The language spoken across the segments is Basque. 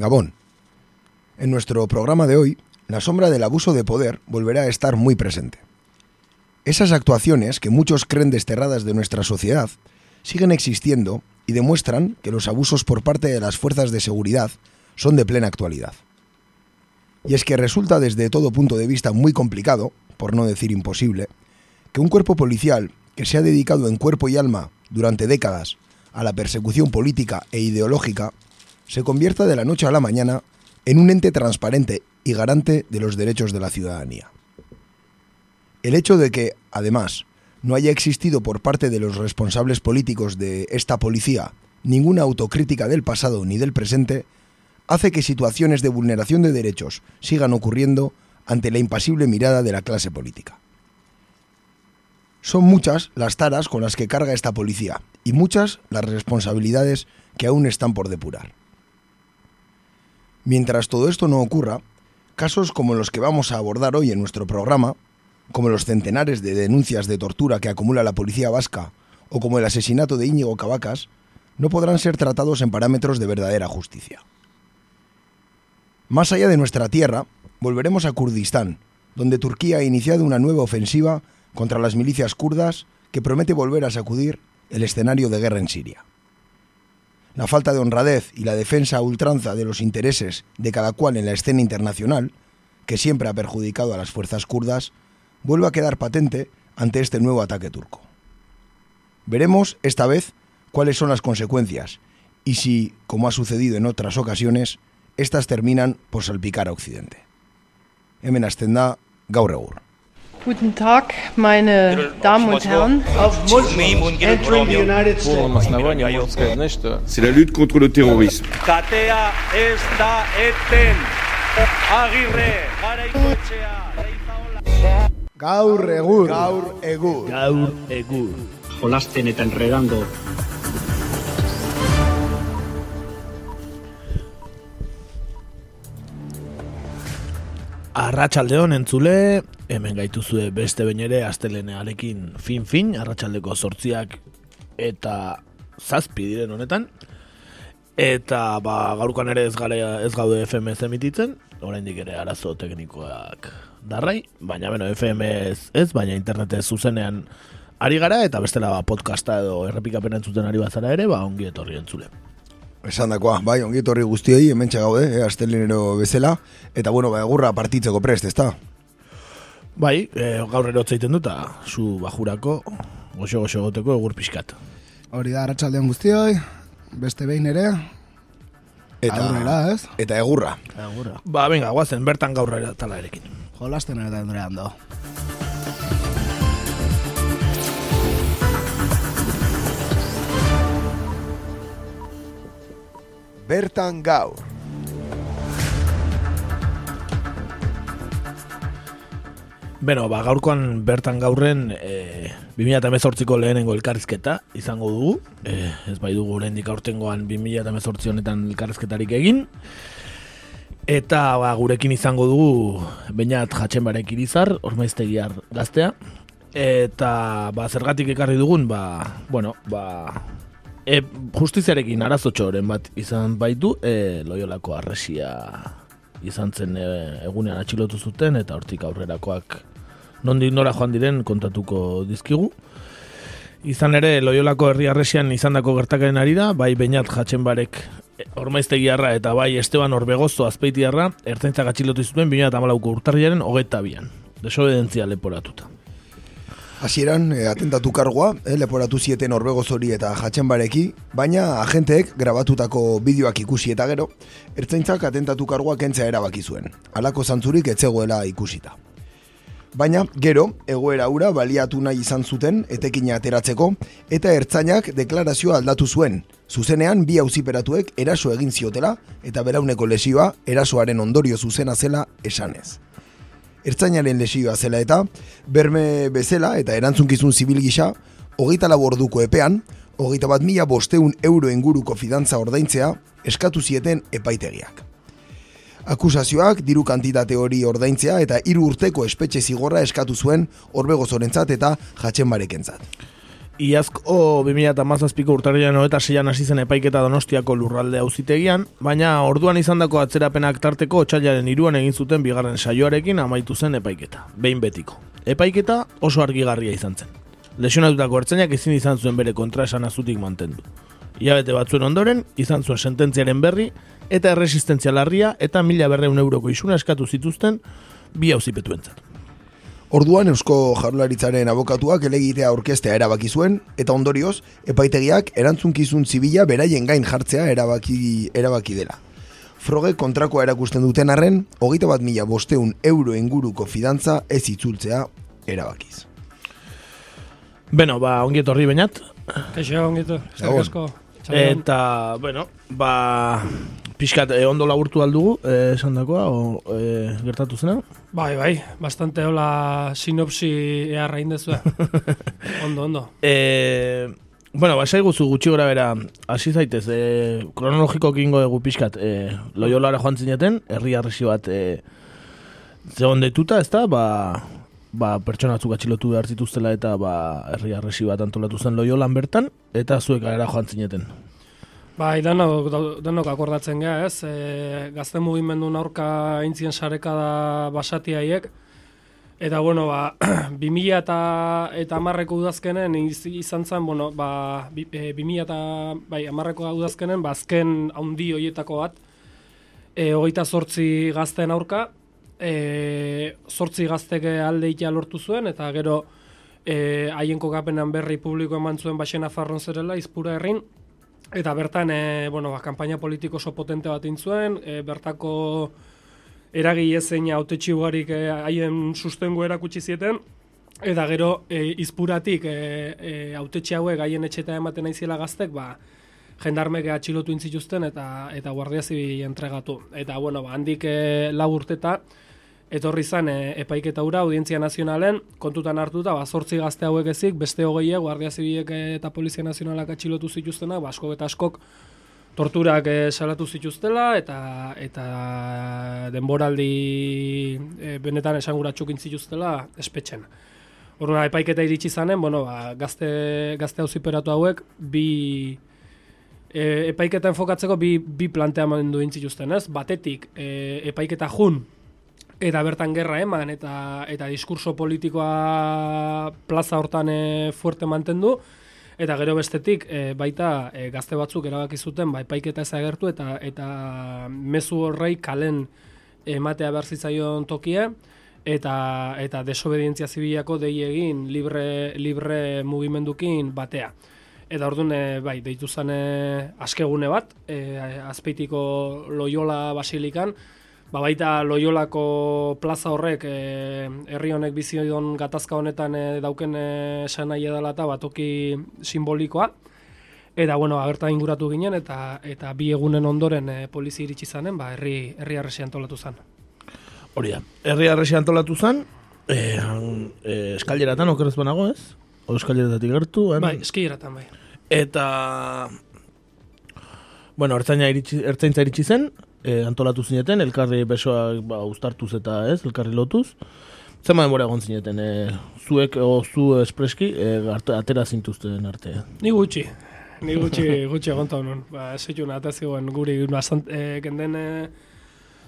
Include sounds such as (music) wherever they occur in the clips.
Gabón. En nuestro programa de hoy, la sombra del abuso de poder volverá a estar muy presente. Esas actuaciones que muchos creen desterradas de nuestra sociedad siguen existiendo y demuestran que los abusos por parte de las fuerzas de seguridad son de plena actualidad. Y es que resulta desde todo punto de vista muy complicado, por no decir imposible, que un cuerpo policial que se ha dedicado en cuerpo y alma durante décadas a la persecución política e ideológica se convierta de la noche a la mañana en un ente transparente y garante de los derechos de la ciudadanía. El hecho de que, además, no haya existido por parte de los responsables políticos de esta policía ninguna autocrítica del pasado ni del presente, hace que situaciones de vulneración de derechos sigan ocurriendo ante la impasible mirada de la clase política. Son muchas las taras con las que carga esta policía y muchas las responsabilidades que aún están por depurar. Mientras todo esto no ocurra, casos como los que vamos a abordar hoy en nuestro programa, como los centenares de denuncias de tortura que acumula la policía vasca o como el asesinato de Íñigo Cavacas, no podrán ser tratados en parámetros de verdadera justicia. Más allá de nuestra tierra, volveremos a Kurdistán, donde Turquía ha iniciado una nueva ofensiva contra las milicias kurdas que promete volver a sacudir el escenario de guerra en Siria. La falta de honradez y la defensa a ultranza de los intereses de cada cual en la escena internacional, que siempre ha perjudicado a las fuerzas kurdas, vuelve a quedar patente ante este nuevo ataque turco. Veremos esta vez cuáles son las consecuencias y si, como ha sucedido en otras ocasiones, estas terminan por salpicar a Occidente. Hemen hasten. Guten Tag, meine Damen und Herren. entering the United States. C'est la lutte contre le terrorisme. Katea ez da eten. Agirre, garaikoetxea, leizaola. Gaur egur. Gaur egur. Gaur egur. Jolasten eta enredando. Arratxaldeon entzule, hemen gaituzue beste behin ere astelenearekin fin-fin, arratsaldeko sortziak eta zazpi diren honetan. Eta ba, gaurkoan ere ez, gare, ez gaude FM ez emititzen, oraindik ere arazo teknikoak darrai, baina beno, FM ez, ez baina internetez zuzenean ari gara, eta bestela ba, podcasta edo errepikapena entzuten ari bazara ere, ba, ongi etorri entzule. Esan dakoa, bai, ongi etorri guztioi, hemen gaude, eh, astelenero bezala, eta bueno, ba, egurra partitzeko prest, ezta? Bai, e, gaur ere hotzaiten dut, zu bajurako, goxo-goxo goteko egur pixkat. Hori da, arratsaldean guztioi, beste behin ere, Eta, aurrera, ez? eta egurra. Agurra. Ba, venga, guazen, bertan gaur ere tala erekin. Jolasten eta endurean do. Bertan gaur. Beno, ba, gaurkoan bertan gaurren e, 2018ko lehenengo elkarrizketa izango dugu. E, ez bai dugu lehendik aurtengoan 2018 honetan elkarrizketarik egin. Eta ba, gurekin izango dugu bainat jatzen barek irizar, ormaiztegiar gaztea. Eta ba, zergatik ekarri dugun, ba, bueno, ba, e, justiziarekin arazotxoren bat izan baitu, e, loiolako arresia izan zen e, egunean atxilotu zuten, eta hortik aurrerakoak nondik nora joan diren kontatuko dizkigu. Izan ere, Loiolako herri arresian izandako gertakaren ari da, bai Beñat Jatxenbarek ormaiztegiarra eta bai Esteban Orbegozo azpeitiarra, ertzaintzak atxilotu zuten 2008ko urtarriaren hogeta bian. Desobedentzia leporatuta. Hasieran eh, atentatu kargoa, eh, leporatu zieten Orbegozori eta Jatxenbareki, baina agenteek grabatutako bideoak ikusi eta gero, ertzaintzak atentatu kargoa kentzea erabaki zuen. Halako zantzurik etzegoela ikusita. Baina, gero, egoera ura baliatu nahi izan zuten etekina ateratzeko, eta ertzainak deklarazioa aldatu zuen. Zuzenean, bi auziperatuek eraso egin ziotela, eta berauneko lesioa erasoaren ondorio zuzena zela esanez. Ertzainaren lesioa zela eta, berme bezala eta erantzunkizun zibil gisa, hogeita laborduko epean, hogeita bat mila bosteun euro inguruko fidantza ordaintzea, eskatu zieten epaitegiak. Akusazioak diru kantitate hori ordaintzea eta hiru urteko espetxe zigorra eskatu zuen orbegozorentzat eta jatxenbarekentzat. Iazko 2008ko urtarrian eta seian hasi zen epaiketa donostiako lurralde auzitegian, baina orduan izandako atzerapenak tarteko otxailaren iruan egin zuten bigarren saioarekin amaitu zen epaiketa, behin betiko. Epaiketa oso argigarria izan zen. Lesionatutako ertzainak ezin izan zuen bere kontra esan azutik mantendu. Iabete batzuen ondoren, izan zuen sententziaren berri, eta erresistentzia larria eta mila berreun euroko isuna eskatu zituzten bi hauzipetuentzat. Orduan Eusko Jaurlaritzaren abokatuak elegitea orkestea erabaki zuen eta ondorioz epaitegiak erantzunkizun zibila beraien gain jartzea erabaki, erabaki dela. Froge kontrakoa erakusten duten arren, hogeita bat mila bosteun euro inguruko fidantza ez itzultzea erabakiz. Beno, ba, ongiet horri bainat. Kaixo, ongieto. Gabon. Eta, bueno, ba, pixkat eh, ondo laburtu aldugu, eh, esan dakoa, o, eh, gertatu zena? Bai, bai, bastante hola sinopsi eharra indezu. (laughs) ondo, ondo. Eh, bueno, ba, esaiguzu gutxi gora bera, hasi zaitez, eh, kronologiko kingo dugu pixkat, eh, loiolara joan zineten, herri arresi bat, eh, zegoen detuta, ez da, ba, ba, pertsona batzuk atxilotu behar zituztela eta ba, herri arresi bat antolatu zen loiolan bertan, eta zuek gara joan zineten. Bai, danok, danok akordatzen geha, ez? E, gazte mugimendu aurka intzien sareka da basatiaiek. Eta, bueno, ba, (clears throat) 2000 eta, eta amarreko udazkenen izan zen, bueno, ba, 2000 eta, bai, amarreko udazkenen, ba, azken haundi hoietako bat, e, hogeita sortzi gazten aurka, e, sortzi gazteke alde lortu zuen, eta gero, e, haien kokapenan berri publiko eman zuen baxena farron zerela, izpura herrin, Eta bertan, e, bueno, ba, kampaina politiko oso potente bat intzuen, e, bertako eragi ezein haute txibuarik e, haien sustengo erakutsi zieten, eta gero e, izpuratik e, e, haute hauek haien etxeta ematen aiziela gaztek, ba, jendarmek atxilotu intzituzten eta eta guardia zibi entregatu. Eta, bueno, ba, handik e, lau urteta, etorri zan e, epaiketa ura audientzia nazionalen, kontutan hartuta, ba, sortzi gazte hauek ezik, beste hogeie, guardia zibiek eta polizia nazionalak atxilotu zituztena, ba, asko eta askok torturak e, salatu zituztela, eta eta denboraldi e, benetan esanguratsuk zituztela espetxen. Horrela, epaiketa iritsi zanen, bueno, ba, gazte, gazte hauziperatu hauek, bi e, epaiketa enfokatzeko bi, bi planteamendu intzituzten, ez? Batetik, e, epaiketa jun, eta bertan gerra eman eta eta diskurso politikoa plaza hortan e, fuerte mantendu. Eta gero bestetik e, baita e, gazte batzuk erabaki zuten bai paiketa ez agertu eta eta mezu horrei kalen ematea behar zitzaion tokia. Eta eta desobedientzia zibilako dei egin libre libre mugimendukin batea. Eta orduan, bai, deitu zen askegune bat, e, azpeitiko Loyola Basilikan, Ba baita Loiolako plaza horrek e, herri honek bizi on gatazka honetan e, dauken esan nahi edala eta batoki simbolikoa. Eta bueno, agerta inguratu ginen eta eta bi egunen ondoren e, polizi iritsi zanen, ba herri herri arresi antolatu zen. Hori da. Herri arresi antolatu zen, eh e, eskaileratan okerrez banago, ez? O eskaileratatik gertu, eh? Bai, eskaileratan bai. Eta Bueno, ertzaina iritsi, ertzaintza iritsi zen, e, antolatu zineten, elkarri besoa ba, ustartuz eta ez, elkarri lotuz. Zema denbora egon zineten, e, zuek o zu espreski, e, atera zintuzten arte. Ni gutxi, ni gutxi, (laughs) gutxi egon honon. Ba, ez zitu guri, bastant, e, genden e,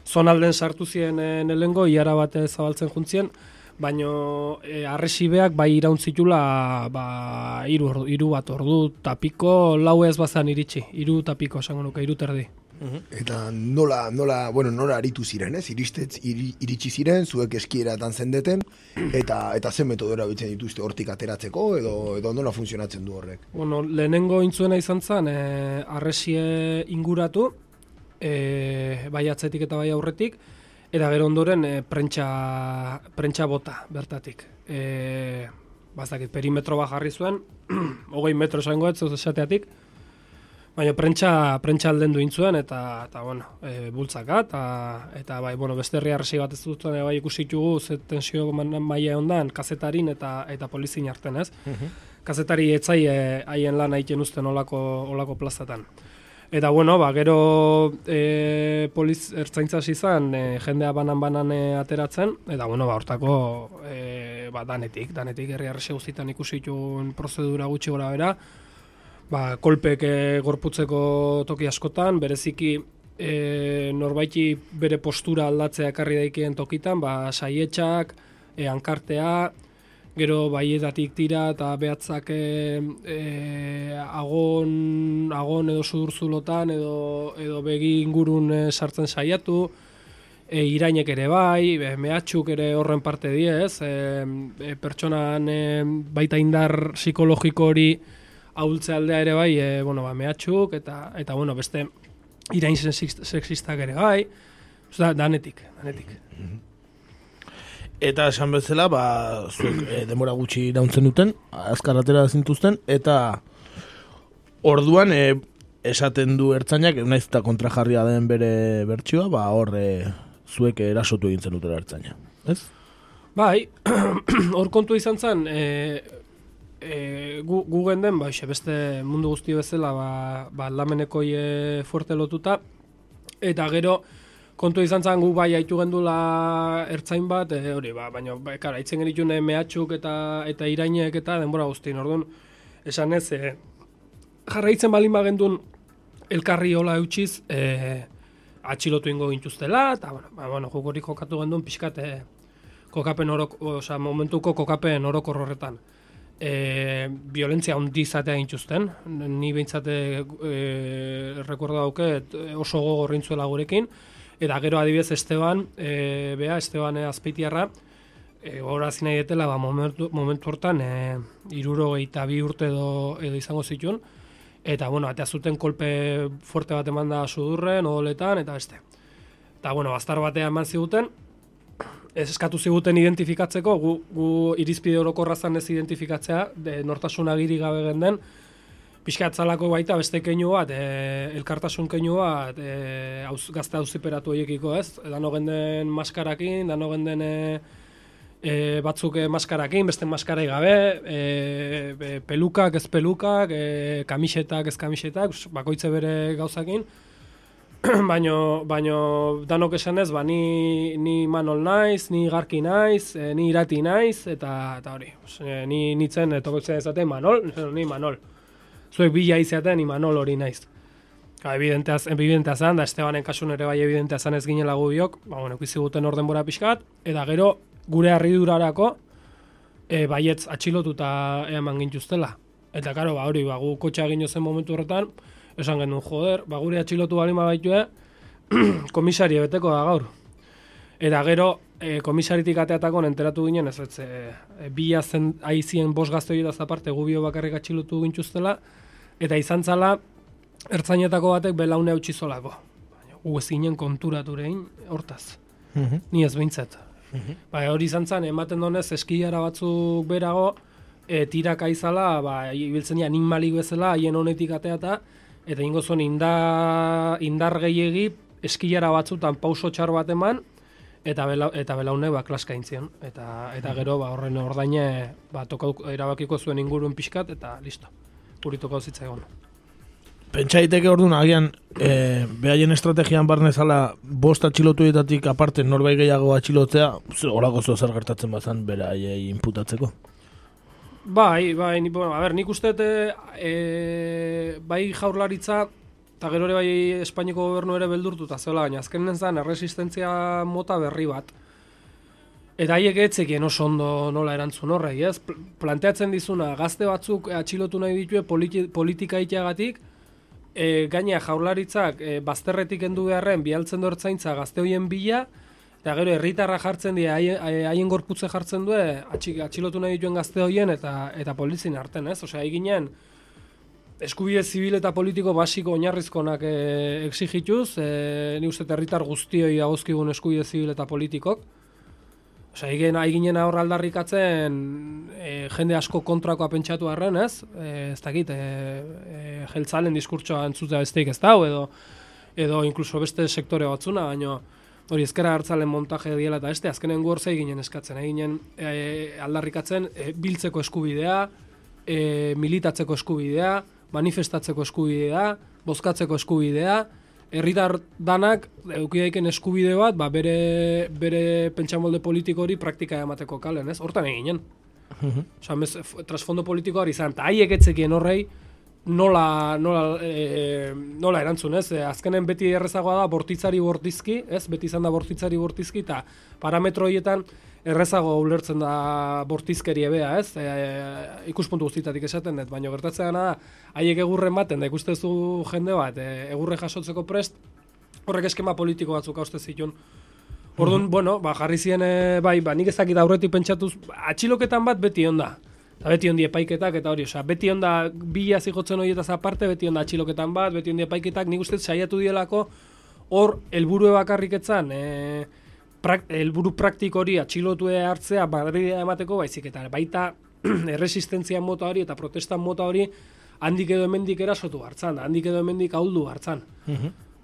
zonalden sartu ziren e, nelengo, iara bat zabaltzen juntzien, baino e, arresibeak bai irauntzitula ba, iru, iru bat ordu tapiko lau ez bazan iritsi, iru tapiko esango nuke, iru terdi. Eta nola, nola, bueno, nola aritu ziren, ez? Iristetz, iritsi ziren, zuek eskieratan zendeten, eta eta zen metodora bitzen dituzte hortik ateratzeko, edo, edo nola funtzionatzen du horrek? Bueno, lehenengo intzuena izan zen, e, arresie inguratu, e, bai atzetik eta bai aurretik, eta gero ondoren e, prentsa, prentsa bota bertatik. E, bazakit, perimetro bat jarri zuen, (clears throat) hogei metro esango ez, esateatik, Baina prentsa, prentsa alden duin zuen, eta, eta bueno, e, bultzaka, eta, eta bai, bueno, beste herri arresi bat ez dut, bai, ikusi dugu, ze tensio maia ondan, kazetarin eta eta polizin arten, ez? Uh Kazetari etzai haien lan haiten usten olako, olako plazatan. Eta, bueno, ba, gero e, poliz ertzaintza izan, e, jendea banan-banan e, ateratzen, eta, bueno, ba, hortako e, ba, danetik, danetik herri arrese guztietan ikusi dituen prozedura gutxi gora bera, ba, kolpek e, gorputzeko toki askotan, bereziki e, norbaiti bere postura aldatzea ekarri daikeen tokitan, ba, saietxak, e, ankartea, gero baietatik tira eta behatzak e, agon, agon edo sudurzulotan edo, edo begi ingurun e, sartzen saiatu, e, irainek ere bai, e, mehatxuk ere horren parte die, ez? E, e, pertsonan e, baita indar psikologiko hori ahultze aldea ere bai, e, bueno, ba, mehatxuk eta, eta bueno, beste irain sexistak ere bai, Osa, danetik, danetik. Eta esan bezala, ba, zuek e, demora gutxi irauntzen duten, azkar atera zintuzten, eta orduan e, esaten du ertzainak, naiz eta kontrajarria den bere bertsioa, ba, hor e, zuek erasotu egin dutela ertzaina. Ez? Bai, (clears throat) hor kontu izan zen, e, e, gu, gu genden, ba, beste mundu guzti bezala, ba, ba lameneko fuerte lotuta, eta gero, kontu izan zen gu bai haitu gendula ertzain bat, e, hori, ba, baina, ba, kara, itzen genitune mehatxuk eta eta irainek eta denbora guztien, orduan, esan ez, e, jarraitzen balin bagendun elkarri hola eutxiz, e, atxilotu ingo gintuztela, eta, bueno, ba, bueno, jokori kokatu gendun, pixkat, e, kokapen orok, oza, momentuko kokapen orokor horretan. E, violentzia handi izatea gintuzten, ni behintzate e, rekorda dauket oso gogorrintzuela gurekin, Eta gero adibidez Esteban, e, bea, Esteban e, azpeitiarra, e, gora nahi etela, ba, momentu, momentu hortan, e, iruro eta bi urte edo, edo izango zituen, eta, bueno, atea zuten kolpe fuerte bat eman da sudurren, odoletan, eta beste. Eta, bueno, bastar batean eman ziguten, eskatu ziguten identifikatzeko, gu, gu irizpide orokorra ez identifikatzea, de nortasun agiri gabe genden, pixkatzalako baita beste keinu bat, e, elkartasun keinu bat, e, auz, gazte auziperatu horiekiko ez, dano genden maskarakin, dano genden e, e, batzuk maskarakin, beste maskarai gabe, e, pelukak ez pelukak, e, kamisetak ez kamisetak, bakoitze bere gauzakin, (clears throat) baino, baino danok esan ez, ba, ni, ni manol naiz, ni garki naiz, e, ni irati naiz, eta, eta hori, e, ni nitzen, tokotzen ezaten manol, ni manol zuek bila izaten Imanol hori naiz. Ka, evidentea, evidentea zan, da Estebanen kasun ere bai evidentea zan ez ginela gubiok, ba, bueno, guten orden bora pixkat, eta gero gure harridurarako e, baietz atxilotuta eman gintuztela. Eta karo, ba, hori, ba, gu kotxa egin zen momentu horretan, esan genuen, joder, ba, gure atxilotu bali baitue, (clears throat) komisari beteko da gaur. Eta gero, e, komisaritik ateatako enteratu ginen, ez ez, e, bi zen aizien bos gazte hori da zaparte, gubio bakarrik atxilotu gintuztela, eta izan zala, ertzainetako batek belaune hautsi zolako. Gu ez ginen konturatureen hortaz. Mhm. Ni ez behintzat. Mm Ba, hori izan zen, ematen donez, eskiara batzuk berago, e, tirak aizala, ba, ibiltzen ja, nin malik bezala, haien honetik ateata, eta ingo zuen indar, indar gehiegi, eskiara batzutan pauso txar bat eman, eta bela, eta belaune ba klaska intzion eta eta gero ba horren ordaine ba toka erabakiko zuen inguruen pixkat eta listo. Puritoko zitza egon Pentsa daiteke orduan agian e, behaien estrategian barnezala bost atxilotuetatik aparte norbait gehiago atxilotzea horako zo zer gertatzen bazan beraiei inputatzeko Bai, bai, ni, bueno, a ber, nik uste e, bai jaurlaritza Eta gero ere bai Espainiako gobernu ere beldurtuta zeola, baina azken zen erresistentzia mota berri bat. Eta haiek etzekien oso ondo nola erantzun horrei, ez? Planteatzen dizuna, gazte batzuk atxilotu nahi ditue politika itiagatik, e, gaina jaurlaritzak e, bazterretik endu beharren bialtzen dortzaintza gazte hoien bila, eta gero herritarra jartzen die haien gorputze jartzen du atxilotu nahi dituen gazte hoien eta eta polizin arten, ez? Osea, eginen, eskubide zibil eta politiko basiko oinarrizkonak e, exigituz, e, ni uste herritar guztioi agozkigun eskubide zibil eta politikok. Osa, egin ginen aurra aldarrikatzen e, jende asko kontrakoa pentsatu arren, ez? E, ez dakit, e, e, jeltzalen diskurtsoa entzutea besteik ez dau, edo, edo inkluso beste sektore batzuna, baina hori ezkera hartzalen montaje diela eta este, azkenen gorza ginen eskatzen, eginen e, aldarrikatzen e, biltzeko eskubidea, e, militatzeko eskubidea, manifestatzeko eskubidea, bozkatzeko eskubidea, herritar danak eduki daiken eskubide bat, ba, bere, bere pentsamolde politiko hori praktika emateko kalen, ez? Hortan eginen. Osa, mez, f- trasfondo politiko hori izan, eta haiek etzekien horrei, nola, nola, e, nola erantzun, ez? E, azkenen beti errezagoa da bortitzari bortizki, ez? Beti izan da bortitzari bortizki, eta parametro horietan errezago ulertzen da bortizkeri ebea, ez? E, ikuspuntu guztietatik esaten dut, baina gertatzen da, haiek egurren baten, da ikustezu jende bat, e, egurre jasotzeko prest, horrek eskema politiko batzuk hauste zituen. Orduan, bueno, ba, jarri ziren, bai, ba, nik ezakit aurretik pentsatuz, atxiloketan bat beti onda. Eta beti ondi epaiketak eta hori, osea, beti onda bila zigotzen horietaz aparte, beti onda atxiloketan bat, beti ondi epaiketak, nik uste saiatu dielako hor helburu bakarrik etzan, e, prak, helburu praktiko hori atxilotue hartzea badria emateko baizik eta baita (clears throat) erresistentzia mota hori eta protesta mota hori handik edo hemendik erasotu hartzan, handik edo hemendik ahuldu hartzan.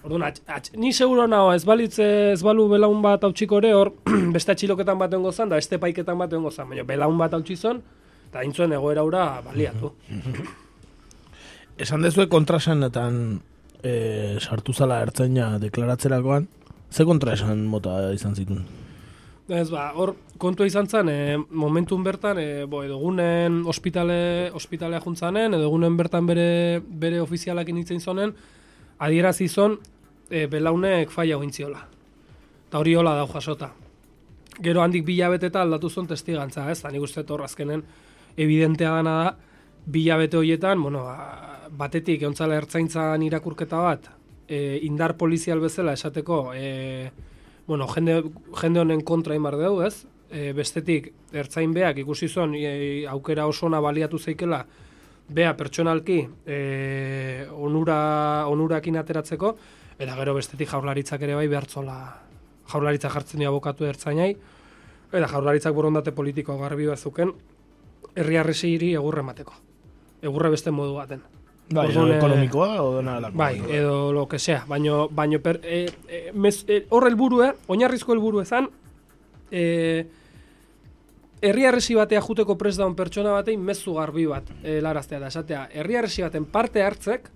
Orduan, atx, atx, ni seguro nago, ez balitz ez balu belaun bat hautsiko ere, hor (clears throat) beste atxiloketan bat egongo zan, da beste paiketan bat egongo zan, baina belaun bat hautsi zon, eta intzuen egoera hura baliatu. (laughs) Esan dezue kontrasanetan e, sartu zala ertzaina deklaratzerakoan, ze kontraesan mota izan zituen? Ez ba, hor kontua izan zen, e, momentun bertan, e, bo, edo egunen ospitale, ospitalea juntzanen, edo egunen bertan bere, bere ofizialak initzen zonen, adierazi zon, e, belaunek faia guintziola. Eta hori hola dau jasota. Gero handik bilabeteta aldatu zon testigantza, ez? Da nik uste hor azkenen evidentea dana da, bilabete horietan, bueno, ba, batetik eontzala ertzaintzan irakurketa bat, e, indar polizial bezala esateko, e, bueno, jende, jende honen kontra imar dugu, ez? E, bestetik, ertzain beak ikusi zon, e, aukera oso ona baliatu zeikela, bea pertsonalki e, onura, onurakin ateratzeko, eta gero bestetik jaurlaritzak ere bai behartzola jaurlaritza jartzen dio abokatu ertzainai, eta jaurlaritzak borondate politiko garbi bazuken, herri arresiri egurre emateko. Egurre beste modu baten. Bai, Orduan, eh, ekonomikoa o dena alako. Bai, edo lo que sea, baino baino per, e, e, mez, e, hor helburua, oinarrizko helburu ezan e, herri arresi batea juteko prest daun pertsona batein mezu garbi bat e, laraztea da esatea. Herri arresi baten parte hartzek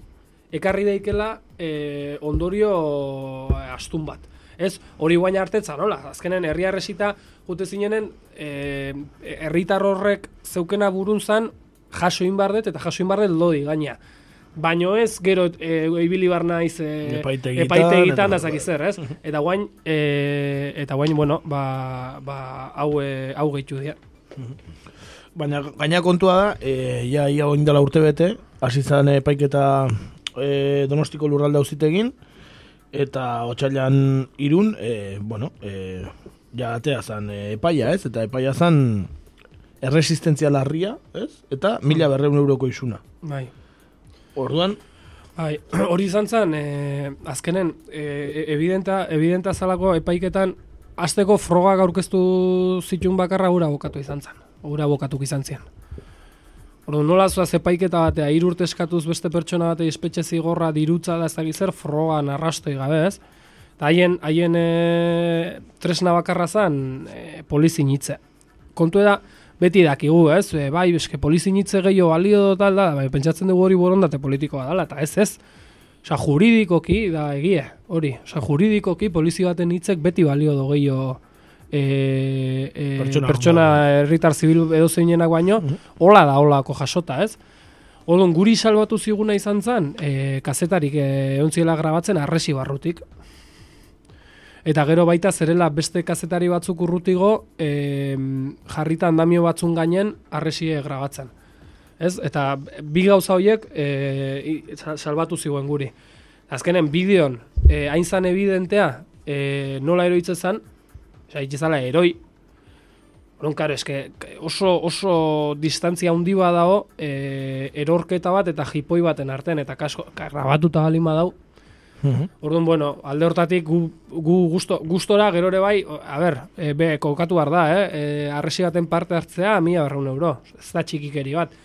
ekarri daikela e, ondorio astun bat. Ez, hori guaina hartetza, nola? Azkenen herri arresita jute zinenen e, herritar horrek zeukena burun zan jaso inbardet eta jaso inbardet lodi gaina. Baino ez, gero e, ibili bar naiz e, Epaitegitan, epaitegitan eta- da zakiz zer, ez? Eta guain, e, eta guain, bueno, ba, ba, hau, e, hau gehitu dira. Baina gaina kontua da, e, ja ia oindala urte bete, hasi zan epaiketa e, Donostiko lurralde auzitegin eta otxailan irun, e, bueno, e, ja atea zan e, epaia, ez? Eta epaia zan erresistentzia larria, ez? Eta mila berreun euroko isuna. Bai. Orduan, Bai, (clears throat) hori izan zen, e, azkenen, e, evidenta, evidenta zalako epaiketan, azteko frogak aurkeztu zituen bakarra ura bokatu izan zen. Ura bokatuk izan zian. Orduan, nola zuaz epaiketa batea, urte eskatuz beste pertsona batei espetxe zigorra dirutza da ez zer frogan arrastoi gabe ez. Eta haien, haien e, tresna bakarra zen e, polizin hitze. Kontu da, beti dakigu, ez? E, bai, eske polizin hitze gehiago balio tal da, bai, pentsatzen dugu hori borondate politikoa dela, eta ez ez. Osa, juridikoki da egia, hori. Osa, juridikoki polizi baten hitzek beti balio do gehiago e, e, Pertsona pertsona herritar zibil edo zeinenak baino, hola da holako jasota, ez? Orduan guri salbatu ziguna izan zen, e, kazetarik e, eontziela grabatzen arresi barrutik. Eta gero baita zerela beste kazetari batzuk urrutigo e, jarrita andamio batzun gainen arresie grabatzen. Ez? Eta bi gauza horiek e, salbatu ziguen guri. Azkenen bideon e, hain zan evidentea e, nola eroitzen zen, osea, itxezala eroi, Orduan, karo, eske oso, oso distantzia handi bat dago e, erorketa bat eta jipoi baten artean, eta kasko, grabatuta balin badau. Orduan, bueno, alde hortatik gu, gu gusto, gustora gero ere bai, a ber, e, be, kokatu behar da, eh? E, arresi baten parte hartzea, mila berreun euro, ez da txikikeri bat.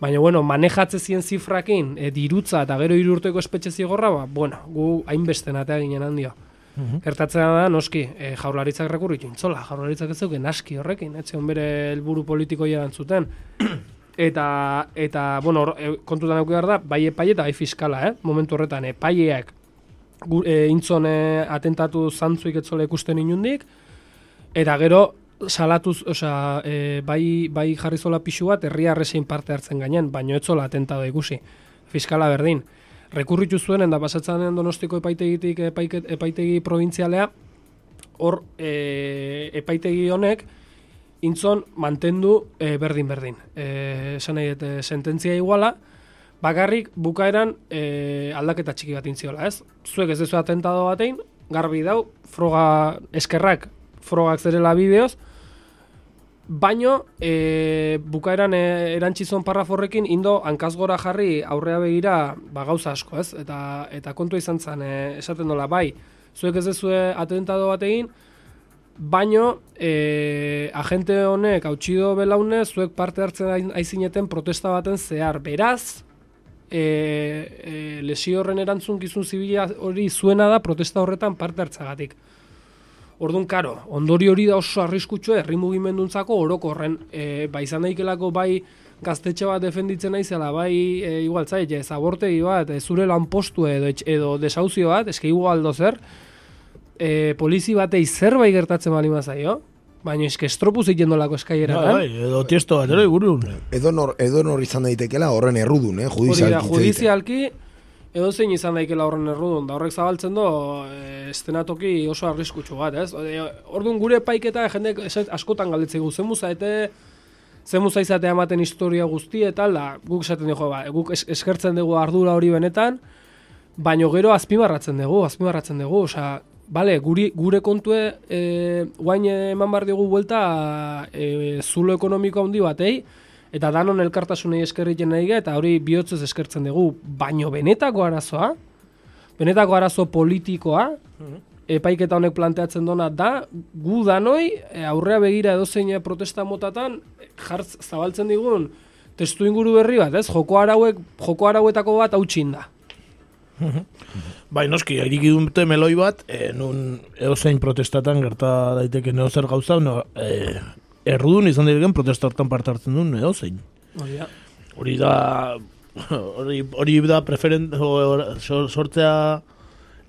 Baina, bueno, manejatze zien zifrakin, e, dirutza eta gero hiru urteko espetxe zigorra, ba, bueno, gu hainbesten atea ginen handio. Gertatzen da, noski, e, jaurlaritzak rekurritu intzola, jaurlaritzak ez zeuken aski horrekin, ez zegoen bere helburu politikoia zuten. (clears throat) Eta, eta bueno, e, kontutan behar da, bai epaile eta bai fiskala, eh? momentu horretan, epaileak gu, e, intzon e, atentatu zantzuik etzola ikusten inundik, eta gero salatuz, osea, e, bai, bai jarri zola pixu bat, herria arrezein parte hartzen gainen, baino etzola atentado ikusi. Fiskala berdin. Rekurritu zuen, enda pasatzen donostiko epaitegitik epaiket, epaitegi provintzialea, hor e, epaitegi honek, intzon mantendu e, berdin berdin. E, esan nahi, eta sententzia iguala, bakarrik bukaeran e, aldaketa txiki bat intziola, ez? Zuek ez dezu atentado batein, garbi dau, froga eskerrak, frogak zerela bideoz, baino e, bukaeran e, erantzizon parraforrekin indo hankazgora jarri aurrea begira ba, gauza asko, ez? Eta, eta kontu izan zen, e, esaten dola, bai, zuek ez dezue atentado bat egin, baino e, agente honek hautsido belaune zuek parte hartzen aizineten protesta baten zehar. Beraz, e, e, lesio horren erantzun gizun zibila hori zuena da protesta horretan parte hartzagatik. Orduan, karo, ondori hori da oso arriskutsua herri mugimenduntzako orokorren e, bai izan daikelako bai gaztetxe bat defenditzen naizela, bai e, igual zait, ez abortegi bat, ez zure lanpostu edo, edo desauzio bat, eske igual zer, e, polizi batei zerbait gertatzen bali mazaio, baina eske estropuz egin dolako eskaiera. Bai, bai, edo tiesto bat, ero igurun. Edo nor, edo nor izan daitekela horren errudun, eh, judizialki. Judizialki, edo zein izan daikela horren errudun, da horrek zabaltzen do, e, estenatoki oso arriskutsu bat, ez? Orduan gure paiketa jende askotan galdetzen gu, zen muzaete, zen izatea ematen historia guzti eta da, guk esaten dugu, ba, guk eskertzen dugu ardura hori benetan, baino gero azpimarratzen dugu, azpimarratzen dugu, osea, Bale, guri, gure kontue, e, guain eman bar dugu buelta e, zulo ekonomiko handi batei, Eta danon elkartasunei eskerritzen nahi eta hori bihotzez eskertzen dugu, baino benetako arazoa, benetako arazo politikoa, mhm. epaiketa honek planteatzen dona da, gu danoi, e, aurrea begira edozein protesta motatan, jartz zabaltzen digun, testu inguru berri bat, ez? Joko arauek, joko arauetako bat hautsin da. Mhm. bai, noski, iriki dute meloi bat, e, nun edozein protestatan gerta daiteke neo zer gauza, no, e, errudun izan diregen protesta hortan parte hartzen duen edo zein. Hori da, hori, hori da preferen, sortzea,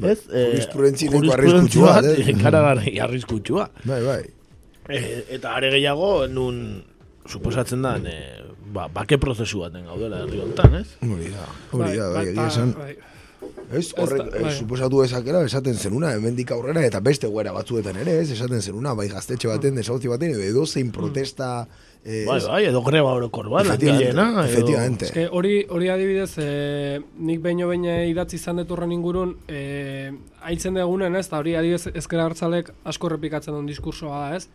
ez? Bai, Jurisprudentzia arriskutsua, eh? Kara arriskutsua. Bai, bai. E, eta are gehiago, nun, suposatzen da, ba, bake prozesu baten gaudela herri honetan, ez? Hori da, hori da, bai, bai, bai, bai. Ez, horrek, eh, bai. suposatu ezakera, esaten zenuna, hemendik aurrera, eta beste guera batzuetan ere, ez, esaten zenuna, bai gaztetxe baten, desauzi baten, edo zein mm. protesta... Eh, bai, bai, edo greba orokor bat, efectivamente, efectivamente. Ez hori, hori adibidez, eh, nik baino baino idatzi izan deturren ingurun, eh, haitzen degunen, ez, eta hori adibidez ezkera hartzalek asko repikatzen duen diskursoa da, ez,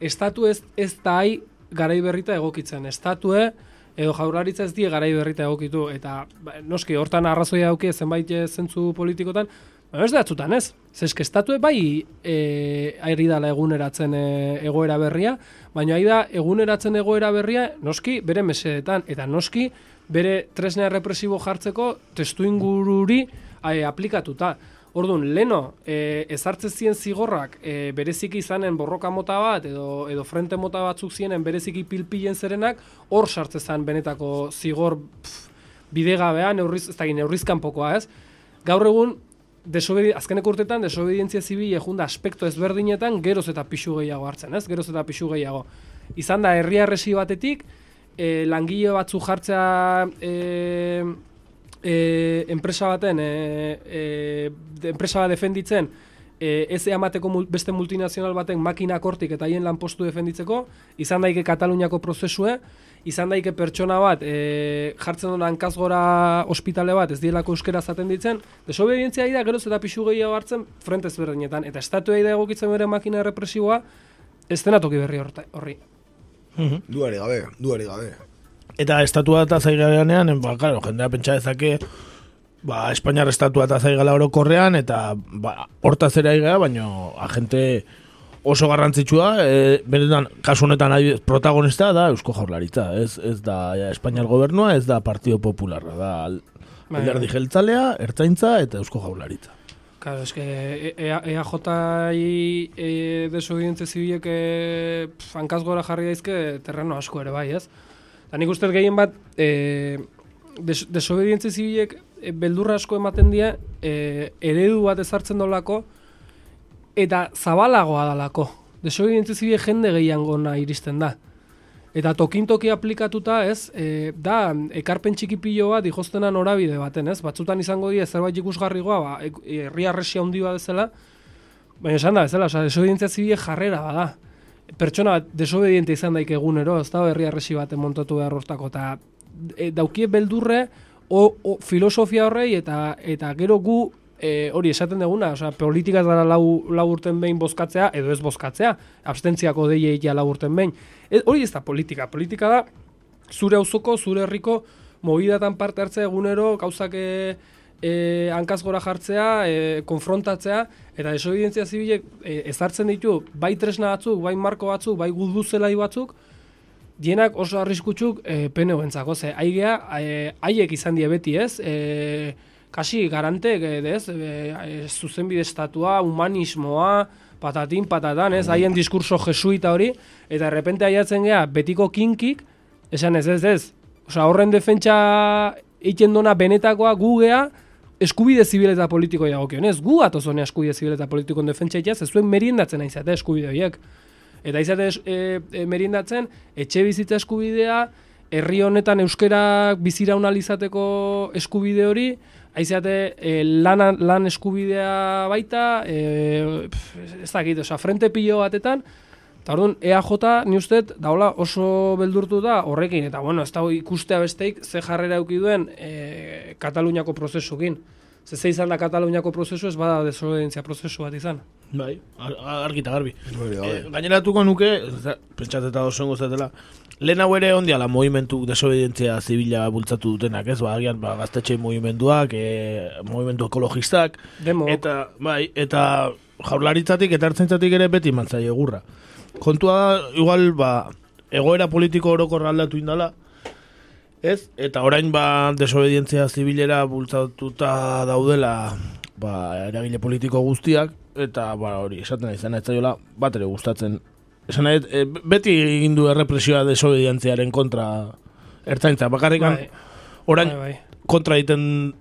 estatu ez, ez da hai garai berrita egokitzen, estatue, edo jaurlaritza ez die garai berrita egokitu eta ba, noski hortan arrazoia dauke zenbait zentzu politikotan ba, ez da atzutan ez? Zeske estatue bai e, airi dala eguneratzen e, egoera berria baina ai da eguneratzen egoera berria noski bere mesedetan eta noski bere tresnea represibo jartzeko testu ingururi e, aplikatuta Orduan, leno, e, ezartze zien zigorrak e, bereziki izanen borroka mota bat edo edo frente mota batzuk zienen bereziki pilpilen zerenak, hor sartze zen benetako zigor pff, bidegabean, neurriz, ez da neurrizkan pokoa, ez? Gaur egun, desobedi, azkeneko urtetan, desobedientzia zibil ejunda aspektu ezberdinetan, geroz eta pixu gehiago hartzen, ez? Geroz eta pixu gehiago. Izan da, herria batetik, e, langile batzu jartzea... E, enpresa baten e, e, enpresa bat defenditzen e, ez eamateko beste multinazional baten makina kortik eta haien lanpostu defenditzeko, izan daike Kataluniako prozesue, izan daike pertsona bat e, jartzen duen hankazgora ospitale bat ez dielako euskera zaten ditzen, desobedientzia da geroz eta pixu gehiago hartzen frente ezberdinetan, eta estatu da egokitzen bere makina represiboa, ez denatoki berri horri. Duari gabe, duari gabe. Eta estatua eta zaiganean, ba, claro, jendea pentsa dezake, ba, Espainiar estatua eta zaigala orokorrean, eta ba, horta zera igea, baina agente oso garrantzitsua, e, benetan, kasu honetan protagonista da Eusko Jaurlaritza, ez, ez da ja, Espainiar gobernua, ez da Partido Popularra, da bai. alderdi jeltzalea, ertzaintza eta Eusko Jaurlaritza. Claro, es que EAJ e, e, desobediente zibilek e, hankaz jarri daizke terreno asko ere bai, ez? Eta nik uste gehien bat, e, des, desobedientze zibilek e, beldurra asko ematen die e, eredu bat ezartzen dolako eta zabalagoa dalako. Desobedientzia zibile jende gehiango iristen da. Eta tokintoki aplikatuta, ez, e, da, ekarpen txikipilo bat dijostena norabide baten, ez? Batzutan izango die zerbait ikusgarrigoa, ba, herri arresia handi bat ezela, baina esan da, ezela, oza, desobedientzia zibile jarrera bada. Pertsona bat desobediente izan daik egunero, ez da, herri arresi baten montatu behar hortako, eta e, daukie beldurre, o, o, filosofia horrei, eta eta gero gu e, hori esaten deguna, osea, politika dara lau, lau urten behin bozkatzea, edo ez bozkatzea, abstentziako deie ja lau urten behin. E, hori ez da politika, politika da, zure auzoko, zure herriko, mobidatan parte hartzea egunero, gauzak e, e, hankaz gora jartzea, e, konfrontatzea, eta desobedientzia zibilek e, ezartzen ditu, bai tresna batzuk, bai marko batzuk, bai guduzelai batzuk, dienak oso arriskutsuk e, pene bentzako, ze haigea, e, haiek izan die beti ez, e, kasi garante, ez, e, zuzenbide estatua, humanismoa, patatin, patatan, ez, haien diskurso jesuita hori, eta errepente aiatzen gea, betiko kinkik, esan ez, ez, ez, Osa, horren defentsa egiten dona benetakoa gugea, eskubide zibil eta politiko jagokio, ez, gu atozone eskubide zibil eta politikoen defentsa ez zuen meriendatzen aizate eskubide horiek. Eta izate e, e, merindatzen, etxe bizitza eskubidea, herri honetan euskerak bizira izateko eskubide hori, Aizate, e, lan, lan eskubidea baita, e, ez dakit, oza, frente pilo batetan, eta orduan, EAJ, ni uste, daula oso beldurtu da horrekin, eta bueno, ez da ikustea besteik, ze jarrera eukiduen e, Kataluniako prozesukin. Ze ze izan da Kataluniako prozesu ez bada desobedientzia prozesu bat izan. Bai, argi eta garbi. Bai, bai. E, gaineratuko nuke, pentsateta oso ongo zetela, lehen hau ere ondia la movimentu desobedientzia zibila bultzatu dutenak, ez? Ba, agian, ba, gaztetxe movimentuak, e, movimentu ekologistak. Demo. Eta, bai, eta jaurlaritzatik eta hartzentzatik ere beti mantzai egurra. Kontua, igual, ba, egoera politiko orokorra aldatu indala, ez? Eta orain ba desobedientzia zibilera bultzatuta daudela ba eragile politiko guztiak eta ba hori esaten da izan ez zaiola bat ere gustatzen. Esan nahi, e, beti egin du errepresioa desobedientziaren kontra ertzaintza bakarrikan bai. orain bai, bai. kontra egiten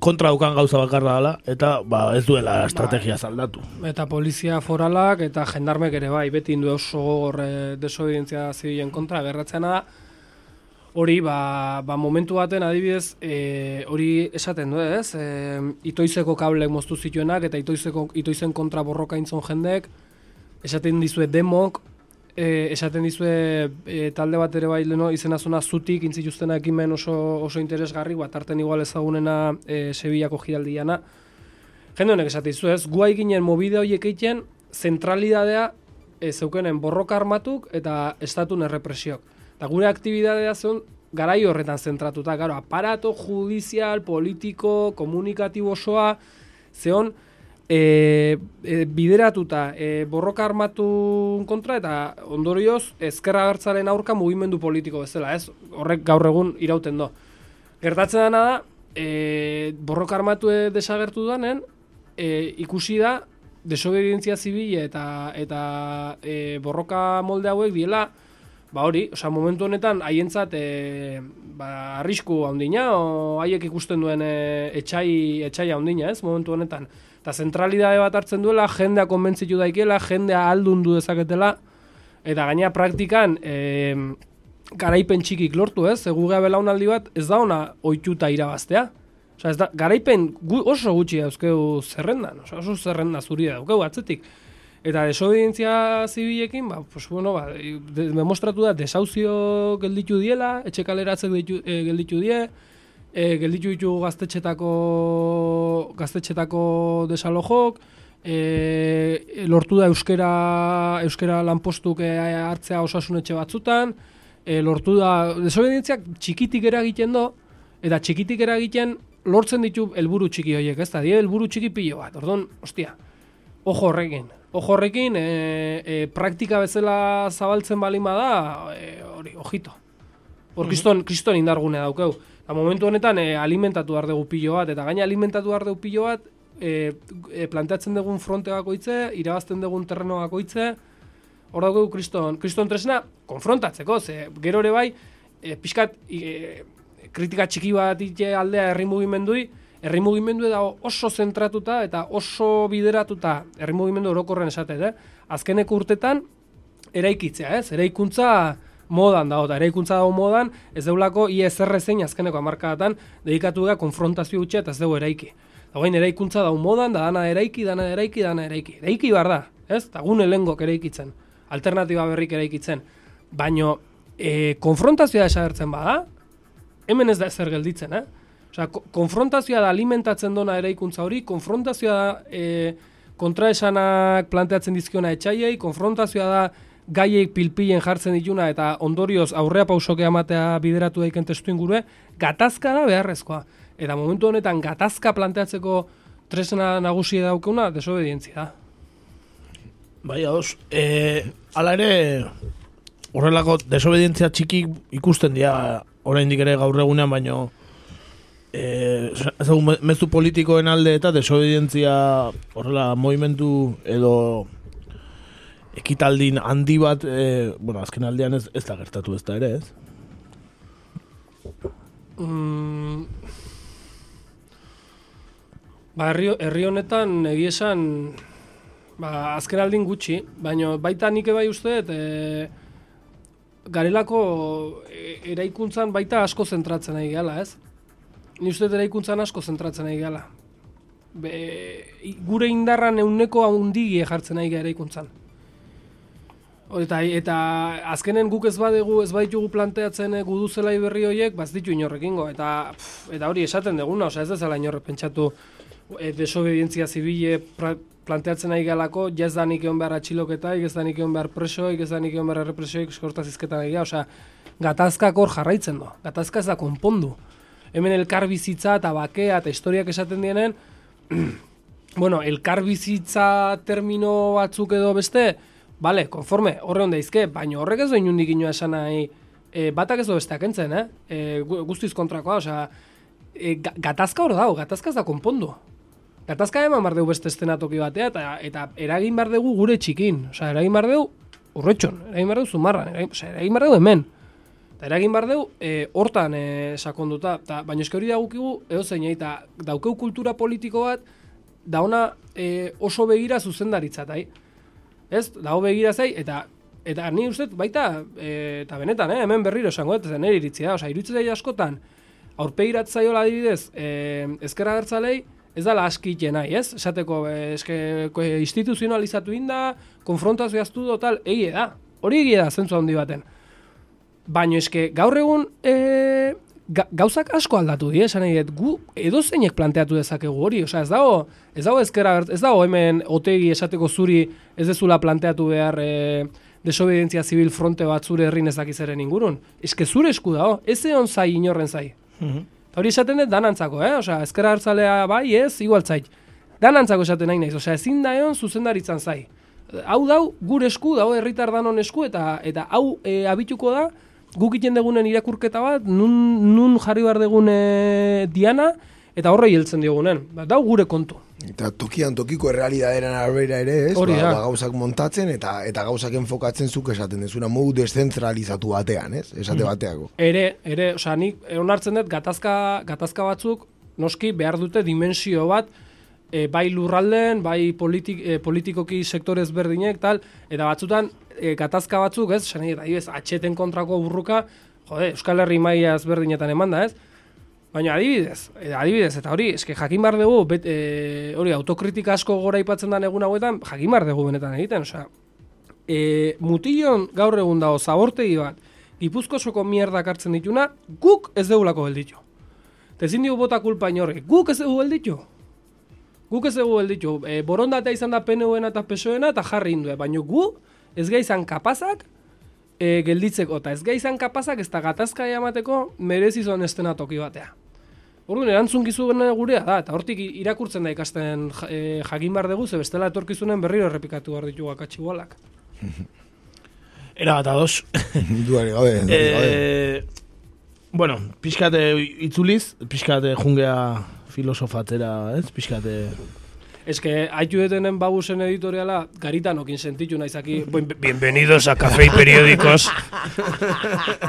kontra dukan gauza bakarra dela eta ba ez duela estrategia zaldatu. Eta polizia foralak eta jendarmek ere bai beti indu oso gogor eh, desobedientzia zibilen kontra gerratzen da. Hori ba, ba momentu baten adibidez e, hori esaten du ez? E, itoizeko kablek moztu zituenak eta itoizeko, itoizen kontra borroka intzon jendek esaten dizue demok e, esaten dizue e, talde bat ere bai leno izena zona zutik intzituztena ekimen oso, oso interesgarri bat arten igual ezagunena e, Sevillako giraldiana jende honek esaten dizue ez? Guai ginen mobide horiek egiten zentralidadea e, zeukenen borroka armatuk eta estatun errepresiok. Eta gure aktibidadea zen garai horretan zentratuta, gero, aparato judizial, politiko, komunikatibo osoa, zeon, e, e, bideratuta e, borroka armatu kontra eta ondorioz ezkerra hartzaren aurka mugimendu politiko bezala, ez? Horrek gaur egun irauten do. Gertatzen dena da, e, borroka armatu desagertu danen, e, ikusi da, desobedientzia zibile eta, eta e, borroka molde hauek diela, ba hori, osea, momentu honetan haientzat e, ba, arrisku handina, o haiek ikusten duen e, etxai, etxai handina, ez, momentu honetan. Eta zentralidade bat hartzen duela, jendea konbentzitu daikela, jendea aldun du dezaketela, eta gaina praktikan, e, garaipen txikik lortu, ez, egu belaunaldi bat, ez da ona oituta irabaztea. Osea, ez da, garaipen gu, oso gutxi dauzkeu zerrendan, osea, oso zerrenda zuri daukeu atzetik. Eta desobedientzia zibilekin, ba, pues, bueno, ba, demostratu da, desauzio gelditu diela, etxe kaleratzek e, gelditu die, e, gelditu ditu gaztetxetako, gaztetxetako desalojok, e, lortu da euskera, euskera lanpostuk e, hartzea osasunetxe batzutan, e, lortu da, desobedientziak txikitik eragiten do, eta txikitik eragiten lortzen ditu helburu txiki horiek, ez da, die helburu txiki pilo bat, orduan, ostia, ojo horrekin, ojo horrekin, e, e, praktika bezala zabaltzen balima da, e, hori, ojito. Hor, kriston, kriston indargune daukeu. Eta momentu honetan, e, alimentatu behar dugu pilo bat, eta gaina alimentatu behar dugu pilo bat, e, e, planteatzen dugun fronte bakoitze, irabazten dugun terreno bakoitze, hor dugu kriston, kriston tresna, konfrontatzeko, ze, gero ere bai, e, pixkat, e, kritika txiki bat ite aldea herri mugimendui, herri mugimendu da oso zentratuta eta oso bideratuta herri mugimendu orokorren esate, eh? Azkeneko urtetan eraikitzea, ez? Eraikuntza modan dago, eta eraikuntza dago modan, ez deulako ISR zein azkeneko amarkadatan dedikatu da konfrontazio utxe eta ez dugu eraiki. Dagoen eraikuntza dago modan, da dana eraiki, dana eraiki, dana eraiki. Eraiki bar da, ez? Eta gune lengok eraikitzen. Alternatiba berrik eraikitzen. Baino, e, konfrontazioa esagertzen bada, hemen ez da ezer gelditzen, eh? Osea, konfrontazioa da alimentatzen dona eraikuntza hori, konfrontazioa da e, kontraesanak planteatzen dizkiona etxaiei, konfrontazioa da gaiei pilpilen jartzen dituna eta ondorioz aurrea pausoke amatea bideratu daiken testu ingurue, gatazka da beharrezkoa. Eta momentu honetan gatazka planteatzeko tresna nagusia daukuna, desobedientzia da. Bai, ados. E, ala ere, horrelako desobedientzia txiki ikusten dira oraindik ere gaur egunean, baino ez mezu politikoen alde eta desobedientzia horrela movimentu edo ekitaldin handi bat, e, bueno, azken aldean ez, ez da gertatu ez da ere, ez? Mm, ba, herri, herri honetan egia esan ba, azken aldin gutxi, baina baita nik bai uste, e, garelako e, eraikuntzan baita asko zentratzen nahi gala, ez? Ni uste eraikuntzan asko zentratzen nahi gala. Be, gure indarran euneko haundigi jartzen nahi eraikuntzan. Eta, eta azkenen guk ez badegu, ez baitugu planteatzen e, gudu zelai berri horiek, baz ditu inorrekingo. Eta, eta hori esaten deguna, osea ez dezala inorrek pentsatu e, desobedientzia zibile planteatzen nahi galako, jaz da nik egon behar atxiloketa, ez da nik egon behar presoik, ez da nik egon behar represioik, eskortaz izketan egia, osea, gatazkak hor jarraitzen do, gatazka ez da konpondu. Hemen elkar bizitza eta bakea eta historiak esaten dienen, (clears throat) bueno, elkar bizitza termino batzuk edo beste, Bale, konforme, horre honda izke, baina horrek ez doin hundik inoa esan nahi, e, batak ez do besteak entzen, eh? E, guztiz kontrakoa, osea, e, gatazka hor dago, gatazka ez da konpondu. Gatazka eman bar dugu beste estenatoki batea, eta, eta eragin bar dugu gure txikin. Osea, eragin bar dugu urretxon, eragin bar dugu zumarran, eragin, osea, eragin bar dugu hemen. Eta eragin bar dugu e, hortan e, sakonduta. Ta, baina eske hori dagukigu, edo zein, eta daukeu kultura politiko bat, da ona e, oso begira zuzendaritza, tai? Ez, dago begira zai, eta eta ni uste baita, e, eta benetan, eh, hemen berriro esango, eta zen iritzia, osea, irutzea askotan, aurpegirat zaiola adibidez, e, ezkerra gertzalei, ez dala askite nahi, ez? Esateko, eske, instituzionalizatu inda, konfrontazio aztu tal, egie da, hori egie da, zentzu handi baten. Baina eske, gaur egun, e, gauzak asko aldatu die, esan nahi gu edo zeinek planteatu dezakegu hori, osea ez dago, ez dago ezkera, ez dago hemen otegi esateko zuri ez dezula planteatu behar e, desobedientzia zibil fronte bat zure herrin ez dakizeren ingurun. Eske zure esku dago, ez egon zai inorren zai. Mm Hori esaten dut danantzako, eh? Osea, ezkera hartzalea bai ez, igual zait. Danantzako esaten nahi naiz, osea, ezin da egon zuzendaritzan zai. Hau dau, gure esku, dago herritar danon esku, eta eta hau e, abituko da, guk iten degunen irakurketa bat, nun, nun jarri behar degune diana, eta horrei heltzen diogunen. Ba, dau gure kontu. Eta tokian tokiko errealidaderen arbera ere, ez? Hori ba, ba, gauzak montatzen eta eta gauzak enfokatzen zuk esaten dezuna modu deszentralizatu batean, ez? Esate mm. bateako. Ere, ere, osea, nik onartzen dut gatazka, gatazka batzuk noski behar dute dimensio bat e, bai lurralden, bai politik, e, politikoki sektorez berdinek, tal, eta batzutan e, gatazka batzuk, ez, sanai, eta ibez, atxeten kontrako burruka, jode, Euskal Herri maia ezberdinetan eman da, ez? Baina adibidez, adibidez, eta hori, eske jakin bar dugu, bet, e, hori, autokritika asko gora ipatzen da egun hauetan, jakin bar dugu benetan egiten, osea, e, mutillon gaur egun dago zabortegi bat, gipuzkosoko mierda hartzen dituna, guk ez degulako belditu. Tezin dugu bota kulpa inorri, guk ez dugu belditu. Guk ez dugu belditu, e, borondatea izan da PNU-ena eta PSOE-ena eta jarri indue, baina gu ez gai izan kapazak e, gelditzeko, eta ez gai izan kapazak ez da gatazka emateko merezi zoan estena toki batea. Orduan, erantzun gizu gurea da, eta hortik irakurtzen da ikasten e, jakin bar dugu, ze bestela etorkizunen berriro errepikatu behar ditu gakatsi gualak. (laughs) Era bat ados. (laughs) Duari gabe, duari gabe. Eh, bueno, pixkate itzuliz, pixkate jungea filosofatera, ez? Pixkate... Ez que haitu detenen babusen editoriala, garitan okin sentitu naizaki. Bienvenidos a Café y Periódicos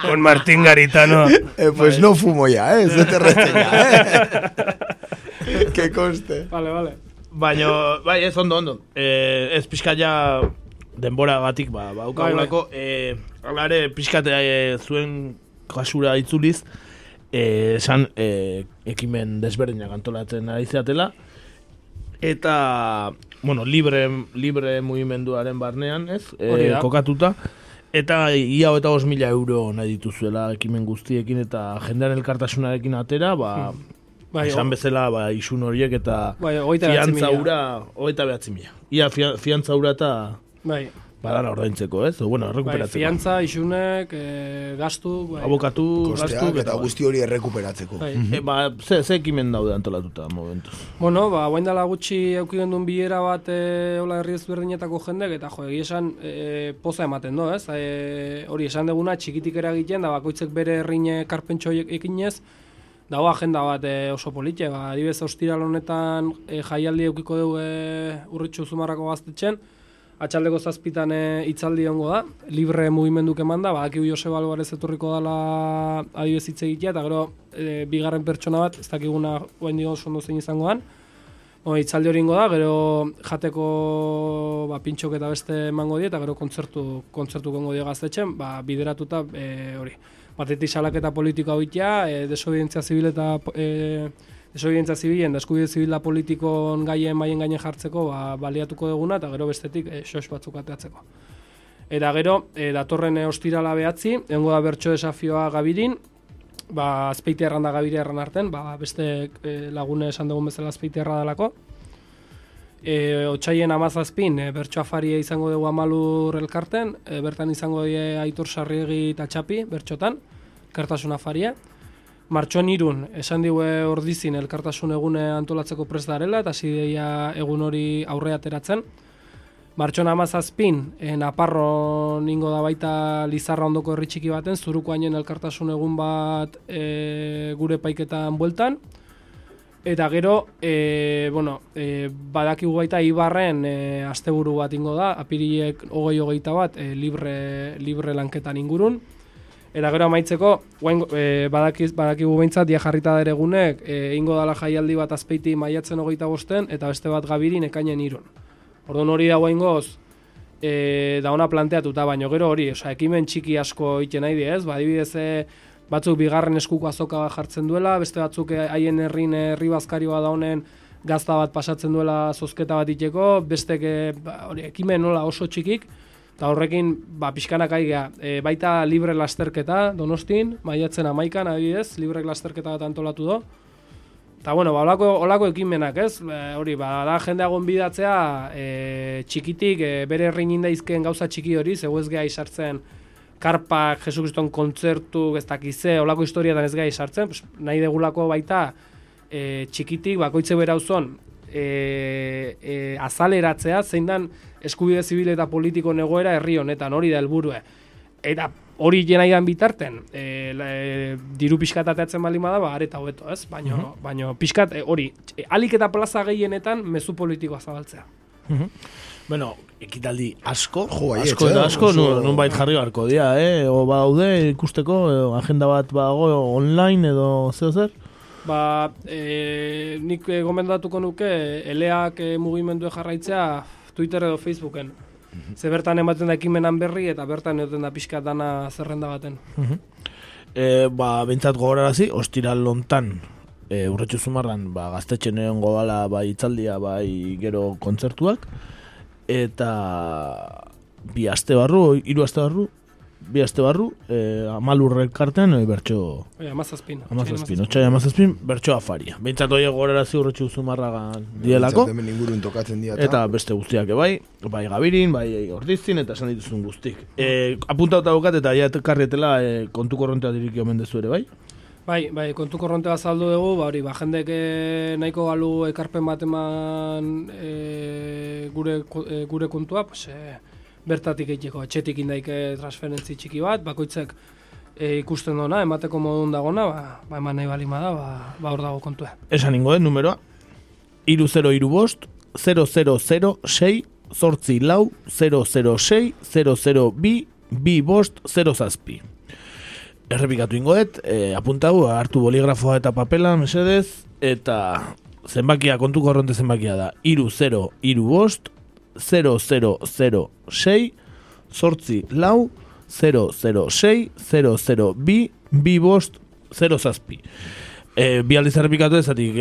con Martín Garitano. Eh, pues no fumo ya, eh? Eso te reseña, eh? (laughs) que conste. Vale, vale. Baina, bai, ez ondo, ondo. Eh, ez pixka ja denbora gatik, ba, ba, ukaulako. Eh, alare, pixka eh, zuen kasura itzuliz, eh, esan eh, ekimen desberdinak antolatzen ari zeatela. Eta, bueno, libre, libre mugimenduaren barnean, ez? Eh, da. kokatuta. Eta ia eta os mila euro nahi dituzuela ekimen guztiekin eta jendearen elkartasunarekin atera, ba, Bai, esan bezala ba, isun horiek eta Bai, fiantza ura, hogeita behatzi mila. Ia fia- fiantza ura eta Bai, badana ordaintzeko, ez? O, bueno, bai, errekuperatzeko. fiantza, isunek, eh, gastu, bai. Abokatu, gastu, eta guzti hori errekuperatzeko. Bai. E, ba, ze, ze ekimen daude antolatuta momentuz. Bueno, ba, guain dela gutxi euki gendun bilera bat e, hola herri ezberdinetako jendek, eta jo, egia esan e, poza ematen do, ez? E, hori esan deguna txikitik eragiten, da bakoitzek bere herrine karpentxo ekinez, dago agenda bat e, oso politxe, ba, adibidez ostiral honetan e, jaialdi eukiko dugu e, urritxu zumarrako gaztetxen, atxaldeko zazpitan e, hitzaldi ongo da, libre mugimenduk eman da, badakigu Joseba Alvarez etorriko dala adibidez hitz egitea, eta gero e, bigarren pertsona bat, ez dakiguna guen dio oso ondo zein izangoan, Bueno, itzaldi hori ingo da, gero jateko ba, pintxok eta beste emango die, eta gero kontzertu, kontzertu gongo die gaztetxen, ba, bideratuta e, hori. Batetik salaketa politikoa bitea, e, desobedientzia zibil eta e, desobedientzia zibilen, da eskubide zibila politikon gaien maien gainen jartzeko ba, baliatuko duguna, eta gero bestetik e, sos batzuk ateatzeko. Eta gero, e, datorren ostirala behatzi, egongo da bertso desafioa gabirin, ba, azpeite erran da gabire erran arten, ba, beste e, lagune esan dugun bezala azpeite erra dalako. E, otsaien amazazpin, e, bertso afaria izango dugu amalur elkarten, e, bertan izango die Aitor Sarriegi eta Txapi, bertxotan, elkartasun afaria. Martxoan irun, esan digue ordizin elkartasun egune antolatzeko prest darela, eta hasi deia egun hori aurre ateratzen. Martxoan amazazpin, e, Naparro ningo da baita Lizarra ondoko herri baten, zuruko hainen elkartasun egun bat e, gure paiketan bueltan. Eta gero, e, bueno, e, badakigu baita Ibarren e, asteburu bat ingo da, apirilek hogei hogeita bat e, libre, libre lanketan ingurun. Eta gero amaitzeko, guain, e, badakiz, badakigu behintzat, dia jarrita dere egunek, e, ingo dala jaialdi bat azpeiti maiatzen hogeita bosten, eta beste bat gabirin ekainen irun. Orduan hori da guaingoz, e, da ona planteatuta, baino gero hori, osea, ekimen txiki asko egiten nahi ez? Ba, adibidez, e, batzuk bigarren eskuko azoka jartzen duela, beste batzuk haien herrin herri bazkari bat da honen gazta bat pasatzen duela zozketa bat iteko, beste ba, hori, ekimen nola oso txikik, eta horrekin ba, pixkanak aigea, e, baita libre lasterketa donostin, maiatzen amaikan adibidez, libre lasterketa bat antolatu do, Eta bueno, ba, olako, olako ekimenak, ez? E, hori, ba, da jendea gonbidatzea e, txikitik, e, bere herrin indaizken gauza txiki hori, zeu ez geha isartzen karpak, Jesukriston kontzertu, ez dakize, olako historietan ez geha isartzen, pues, nahi degulako baita e, txikitik, bakoitze bera uzon, e, e, azaleratzea, zein dan eskubide zibil eta politiko negoera herri honetan, hori da helburue. Eta hori jenaidan bitarten, e, e, diru pixkat ateatzen baldin bada, ba, areta hobeto, ez? Baino, baino pixkat, e, hori, e, alik eta plaza gehienetan mezu politikoa zabaltzea. Bueno, ekitaldi asko, Jo, bai, asko etxe, eta asko, oso- nun, nunbait jarri beharko dira, eh? O badaude ikusteko, edo agenda bat bago online edo zeo zer? Ba, e, nik e, gomendatuko nuke, eleak e, mugimendue jarraitzea Twitter edo Facebooken. Ze bertan ematen da ekimenan berri eta bertan ematen da pixka dana zerrenda baten. E, ba, bentsat gogorarazi, ostiral lontan, e, urretxu zumarran, ba, gaztetxen egon godala, bai itzaldia, bai gero kontzertuak, eta bi aste barru, hiru aste barru, bi aste barru, e, amalur elkartean, e, bertxo, Oia, amazazpin. amazazpin, otxai amazazpin, bertxo afaria. Bentsat horiek gogorarazi urretxu zumarragan dielako, Behintzat Hemen ingurun tokatzen. Eta beste guztiak bai, bai gabirin, bai ordizin, eta esan dituzun guztik. E, apuntauta daukat eta ja karrietela e, kontu korrontea diriki omen dezu ere, bai? Bai, bai, kontu korronte bat saldu dugu, ba hori, ba jendek eh, nahiko galu ekarpen bat eman e, gure e, gure kontua, pues, e, bertatik egiteko, etxetik indaike transferentzi txiki bat, bakoitzek e, ikusten dona, emateko modun dagona, ba, ba eman nahi balima da, ba, ba hor dago kontua. Esan ingo den numeroa. Iru 0 iru bost, 0006, zortzi lau, 006, 002, bi bost, 0 zazpi. Errepikatu ingo dut, e, apuntau, hartu boligrafoa eta papela, mesedez, eta zenbakia, kontu korronte zenbakia da, iru 0, iru bost, 0, 0, 0, 6, sortzi lau, 0, 0, 6, 0, 0, bi, bost, 0 zazpi. E, bi aldiz errepikatu ezatik,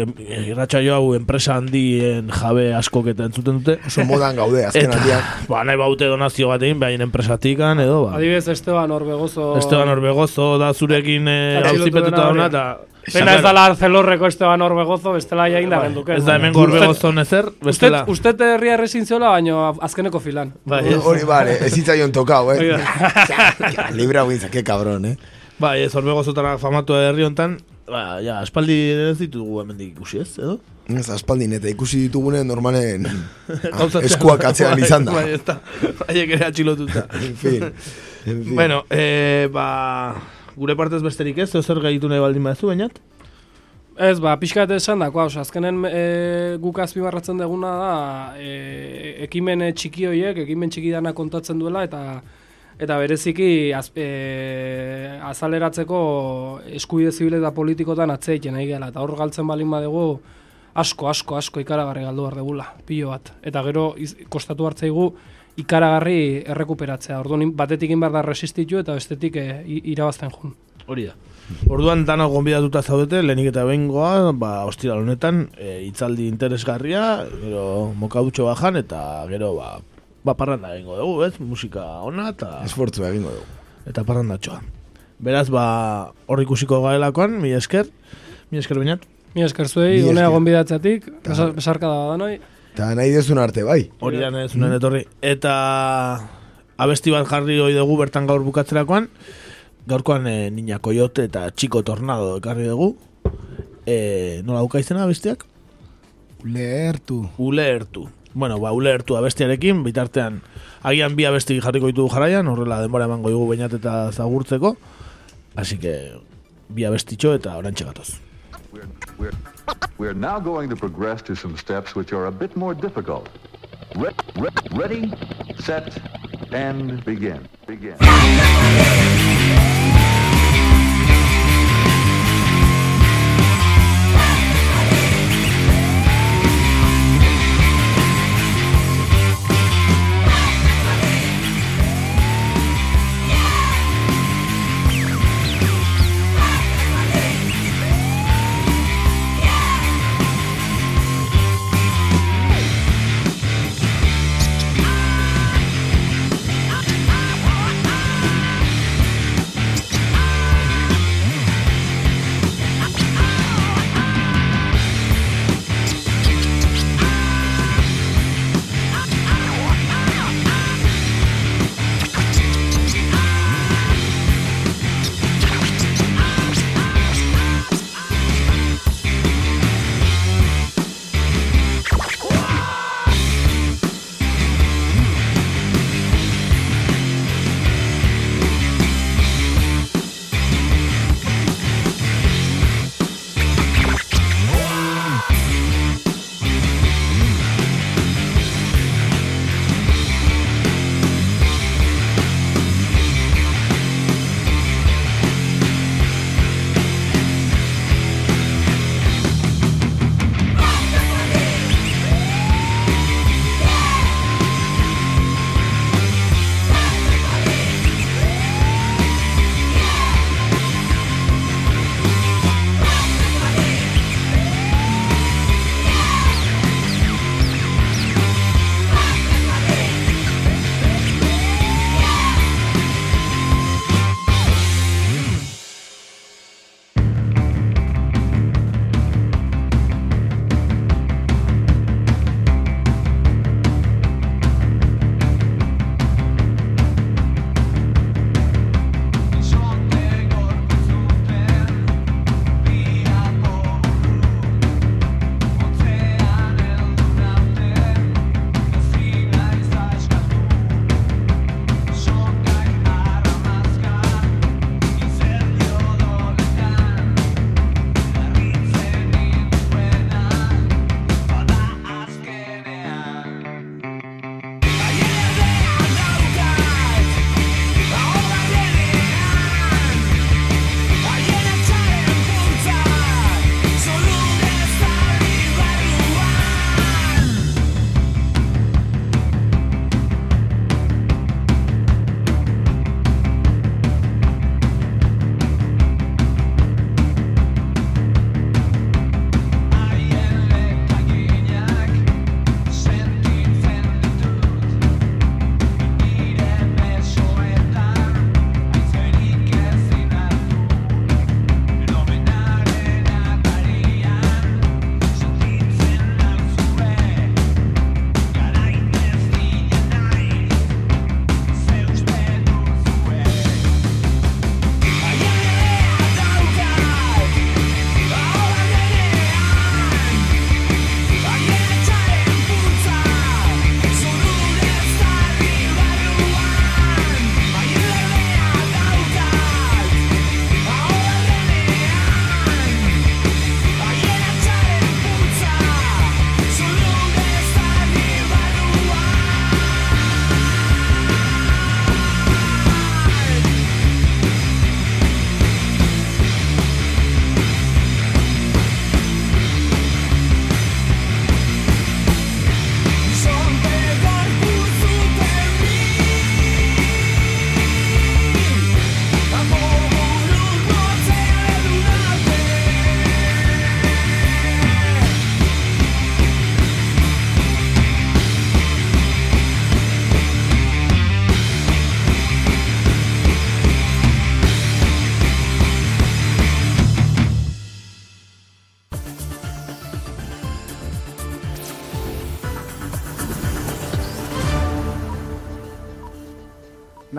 irratxa jo hau enpresa handien jabe askok eta entzuten dute. Oso modan gaude, azken aldian. ba, nahi baute donazio bat egin, behaien enpresatikan, edo, ba. Adibidez, Esteban Orbegozo... Esteban Orbegozo da zurekin eh, Atxilotu auzipetuta dena hori. dona, eta... Pena ez dala Arcelorreko Esteban Orbegozo, bestela jain da genduke. Bai, Ez da hemen Orbegozo nezer, bestela... Usted, usted herria errezin ziola, baino azkeneko filan. Bai. Hori, vale, ez zitzaion tokau, eh? Ja, Libra guintza, que cabrón, eh? Bai, ez Orbegozotara famatu herri hontan, ba, ja, espaldi ez ditugu hemendik ikusi ez, edo? Ez aspaldin eta ikusi ditugunen normalen (laughs) Gauza eskuak atzean izan da. Bai, ez da. Haiek ere atxilotuta. En fin. En fin. bueno, eh, ba, gure partez besterik ez, zer gaitu nahi baldin badezu, bainat? Ez, ba, pixka eta esan dako, oza, azkenen e, guk azpibarratzen deguna da, e, ekimen txiki horiek, ekimen txiki dana kontatzen duela, eta eta bereziki az, e, azaleratzeko eskubide zibil eta politikotan atzeiten nahi gela, eta hor galtzen balin badegu, asko, asko, asko ikaragarri galdu behar degula, pilo bat. Eta gero iz, kostatu hartzaigu ikaragarri errekuperatzea. Orduan batetik egin behar da resistitu eta bestetik e, irabazten jun. Hori da. Orduan dana gonbidatuta zaudete, lehenik eta behingoa, ba, ostiral honetan, e, itzaldi interesgarria, gero mokadutxo bajan, eta gero, ba, ba parranda egingo dugu, ez? Musika ona, eta... Esfortzu egingo dugu. eta parrandatxoa. Beraz, ba, hor ikusiko gaelakoan, mi esker, mi esker bainat. Mi esker zuei, unea gonbidatzatik, besa- besarka da badanoi. Eta nahi dezun arte, bai. Hori da ez unen etorri. Eta abesti bat jarri hoi dugu bertan gaur bukatzerakoan. Gaurkoan e, Niña Coyote eta Chico Tornado ekarri dugu. E, nola duka izena abestiak? Lehertu. Ulertu. Bueno, ba, ulertu abestiarekin, bitartean agian bi abesti jarriko ditugu jarraian, horrela denbora emango dugu bainat eta zagurtzeko. Así que bi abestitxo eta orantxe gatoz. We're, we're, we're now going to progress to some steps which are a bit more difficult. Re- re- ready, set, and begin. Begin.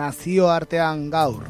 Nazioartean gaur.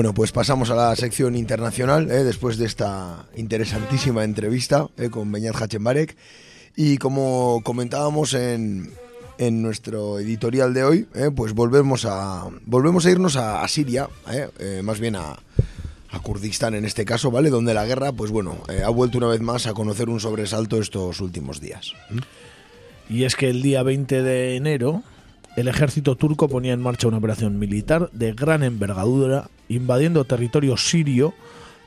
Bueno, pues pasamos a la sección internacional, ¿eh? después de esta interesantísima entrevista ¿eh? con Beñat Hachenbarek. Y como comentábamos en, en nuestro editorial de hoy, ¿eh? pues volvemos a, volvemos a irnos a, Siria, ¿eh? Más bien a, a Kurdistán en este caso, ¿vale? Donde la guerra, pues bueno, ha vuelto una vez más a conocer un sobresalto estos últimos días. Y es que el día 20 de enero el ejército turco ponía en marcha una operación militar de gran envergadura, invadiendo territorio sirio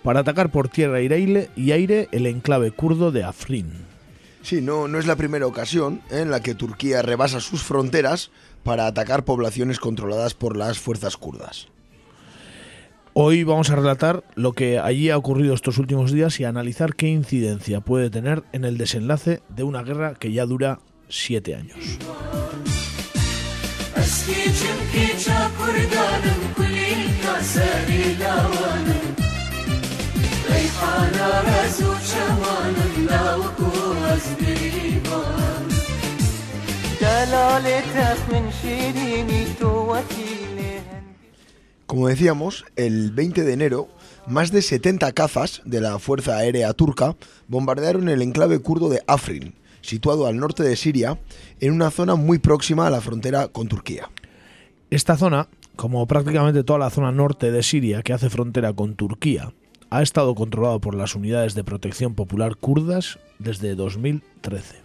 para atacar por tierra y aire, y aire el enclave kurdo de Afrin. Sí, no, no es la primera ocasión en la que Turquía rebasa sus fronteras para atacar poblaciones controladas por las fuerzas kurdas. Hoy vamos a relatar lo que allí ha ocurrido estos últimos días y a analizar qué incidencia puede tener en el desenlace de una guerra que ya dura siete años. Como decíamos, el 20 de enero, más de 70 cazas de la Fuerza Aérea Turca bombardearon el enclave kurdo de Afrin, situado al norte de Siria, en una zona muy próxima a la frontera con Turquía. Esta zona, como prácticamente toda la zona norte de Siria que hace frontera con Turquía, ha estado controlado por las unidades de protección popular kurdas desde 2013.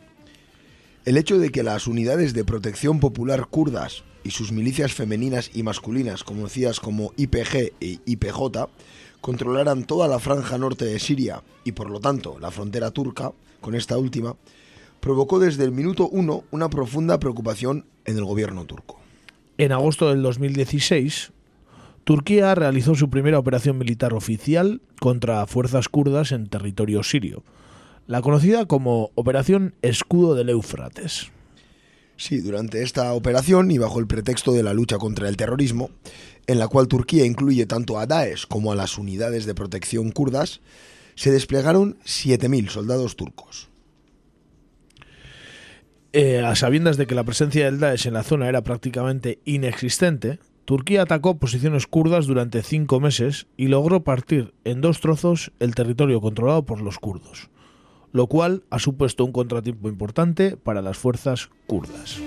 El hecho de que las unidades de protección popular kurdas y sus milicias femeninas y masculinas, conocidas como IPG e IPJ, controlaran toda la franja norte de Siria y por lo tanto la frontera turca con esta última, provocó desde el minuto uno una profunda preocupación en el gobierno turco. En agosto del 2016, Turquía realizó su primera operación militar oficial contra fuerzas kurdas en territorio sirio, la conocida como Operación Escudo del Éufrates. Sí, durante esta operación y bajo el pretexto de la lucha contra el terrorismo, en la cual Turquía incluye tanto a Daesh como a las unidades de protección kurdas, se desplegaron 7.000 soldados turcos. Eh, a sabiendas de que la presencia del Daesh en la zona era prácticamente inexistente, Turquía atacó posiciones kurdas durante cinco meses y logró partir en dos trozos el territorio controlado por los kurdos, lo cual ha supuesto un contratiempo importante para las fuerzas kurdas.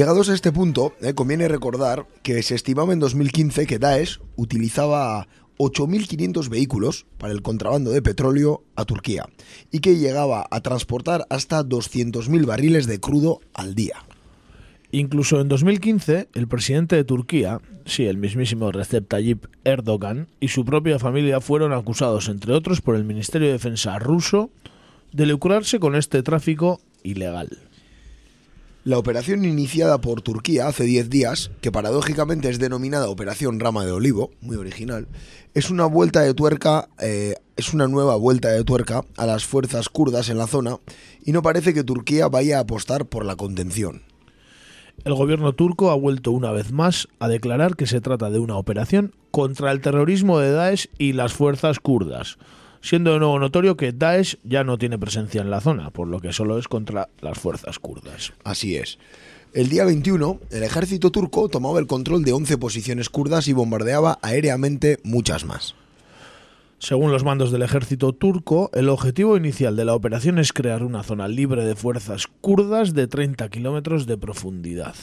Llegados a este punto, eh, conviene recordar que se estimaba en 2015 que Daesh utilizaba 8.500 vehículos para el contrabando de petróleo a Turquía y que llegaba a transportar hasta 200.000 barriles de crudo al día. Incluso en 2015, el presidente de Turquía, sí, el mismísimo Recep Tayyip Erdogan, y su propia familia fueron acusados, entre otros, por el Ministerio de Defensa ruso de lucrarse con este tráfico ilegal. La operación iniciada por Turquía hace 10 días, que paradójicamente es denominada Operación Rama de Olivo, muy original, es una vuelta de tuerca, eh, es una nueva vuelta de tuerca a las fuerzas kurdas en la zona y no parece que Turquía vaya a apostar por la contención. El gobierno turco ha vuelto una vez más a declarar que se trata de una operación contra el terrorismo de Daesh y las fuerzas kurdas, siendo de nuevo notorio que Daesh ya no tiene presencia en la zona, por lo que solo es contra las fuerzas kurdas. Así es. El día 21, el ejército turco tomaba el control de 11 posiciones kurdas y bombardeaba aéreamente muchas más. Según los mandos del ejército turco, el objetivo inicial de la operación es crear una zona libre de fuerzas kurdas de 30 kilómetros de profundidad.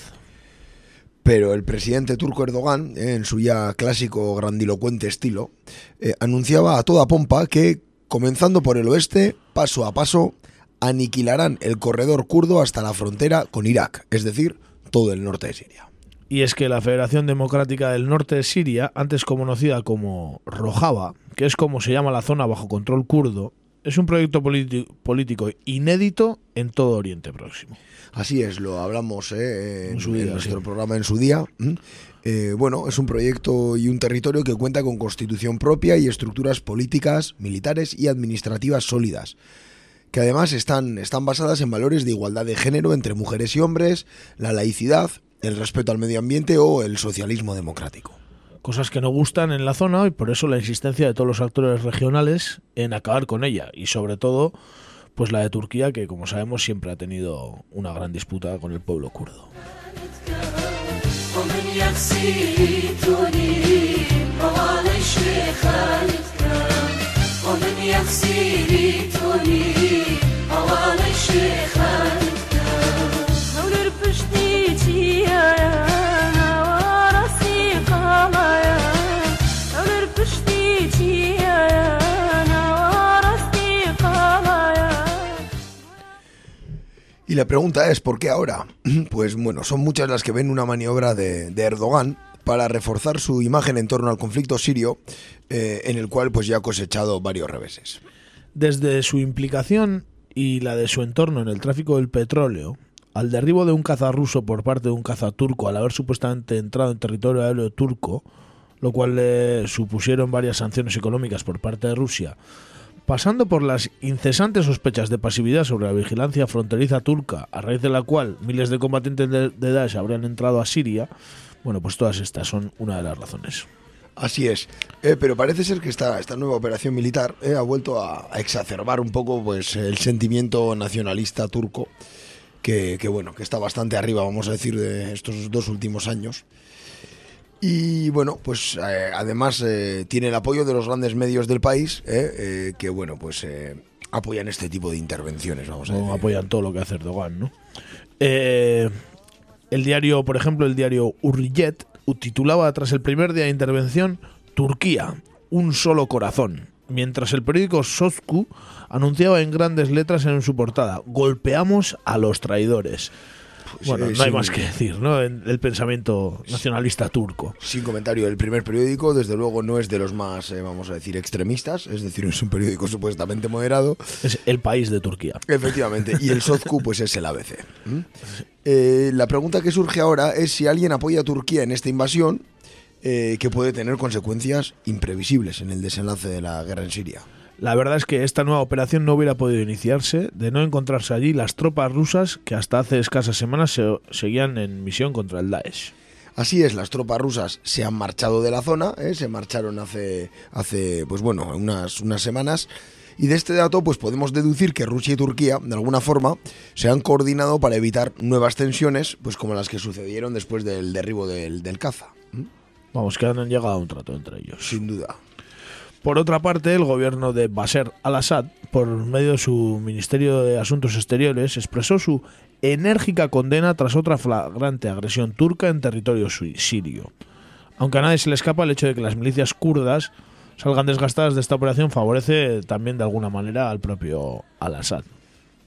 Pero el presidente turco Erdogan, eh, en su ya clásico grandilocuente estilo, eh, anunciaba a toda pompa que, comenzando por el oeste, paso a paso, aniquilarán el corredor kurdo hasta la frontera con Irak, es decir, todo el norte de Siria. Y es que la Federación Democrática del Norte de Siria, antes conocida como Rojava, que es como se llama la zona bajo control kurdo, es un proyecto político inédito en todo Oriente Próximo. Así es, lo hablamos eh, en, día, en nuestro programa en su día. Eh, bueno, es un proyecto y un territorio que cuenta con constitución propia y estructuras políticas, militares y administrativas sólidas, que además están, están basadas en valores de igualdad de género entre mujeres y hombres, la laicidad, el respeto al medio ambiente o el socialismo democrático. Cosas que no gustan en la zona y por eso la insistencia de todos los actores regionales en acabar con ella y sobre todo pues la de Turquía que como sabemos siempre ha tenido una gran disputa con el pueblo kurdo. Y la pregunta es, ¿por qué ahora? (clears throat) Pues bueno, son muchas las que ven una maniobra de, Erdogan para reforzar su imagen en torno al conflicto sirio, eh, en el cual pues ya ha cosechado varios reveses. Desde su implicación y la de su entorno en el tráfico del petróleo, al derribo de un caza ruso por parte de un caza turco al haber supuestamente entrado en territorio aéreo turco, lo cual le supusieron varias sanciones económicas por parte de Rusia, pasando por las incesantes sospechas de pasividad sobre la vigilancia fronteriza turca, a raíz de la cual miles de combatientes de, Daesh habrían entrado a Siria, bueno, pues todas estas son una de las razones. Así es, Eh, pero parece ser que esta, esta nueva operación militar eh, ha vuelto a, a exacerbar un poco pues el sentimiento nacionalista turco, que, que, bueno, que está bastante arriba, vamos a decir, de estos dos últimos años. Y bueno, pues eh, además eh, tiene el apoyo de los grandes medios del país, eh, eh, que bueno, pues apoyan este tipo de intervenciones, vamos a decir. apoyan todo lo que hace Erdogan, ¿no? El diario, por ejemplo, el diario Hurriyet titulaba tras el primer día de intervención Turquía, un solo corazón, mientras el periódico Sosku anunciaba en grandes letras en su portada golpeamos a los traidores. Bueno, eh, no hay más que decir, ¿no? En el pensamiento nacionalista turco. Sin comentario, el primer periódico, desde luego, no es de los más, eh, vamos a decir, extremistas, es decir, es un periódico (laughs) supuestamente moderado. Es el país de Turquía. Efectivamente, y el Sozcu pues es el ABC. (laughs) Eh, la pregunta que surge ahora es si alguien apoya a Turquía en esta invasión, eh, que puede tener consecuencias imprevisibles en el desenlace de la guerra en Siria. La verdad es que esta nueva operación no hubiera podido iniciarse de no encontrarse allí las tropas rusas que hasta hace escasas semanas se- seguían en misión contra el Daesh. Así es, las tropas rusas se han marchado de la zona, ¿eh? se marcharon hace, hace pues bueno, unas, unas semanas. Y de este dato, pues podemos deducir que Rusia y Turquía, de alguna forma, se han coordinado para evitar nuevas tensiones, pues como las que sucedieron después del derribo del, del caza. Vamos, que han llegado a un trato entre ellos. Sin duda. Por otra parte, el gobierno de Bashar al-Assad, por medio de su Ministerio de Asuntos Exteriores, expresó su enérgica condena tras otra flagrante agresión turca en territorio sirio. Aunque a nadie se le escapa el hecho de que las milicias kurdas salgan desgastadas de esta operación favorece también de alguna manera al propio al-Assad.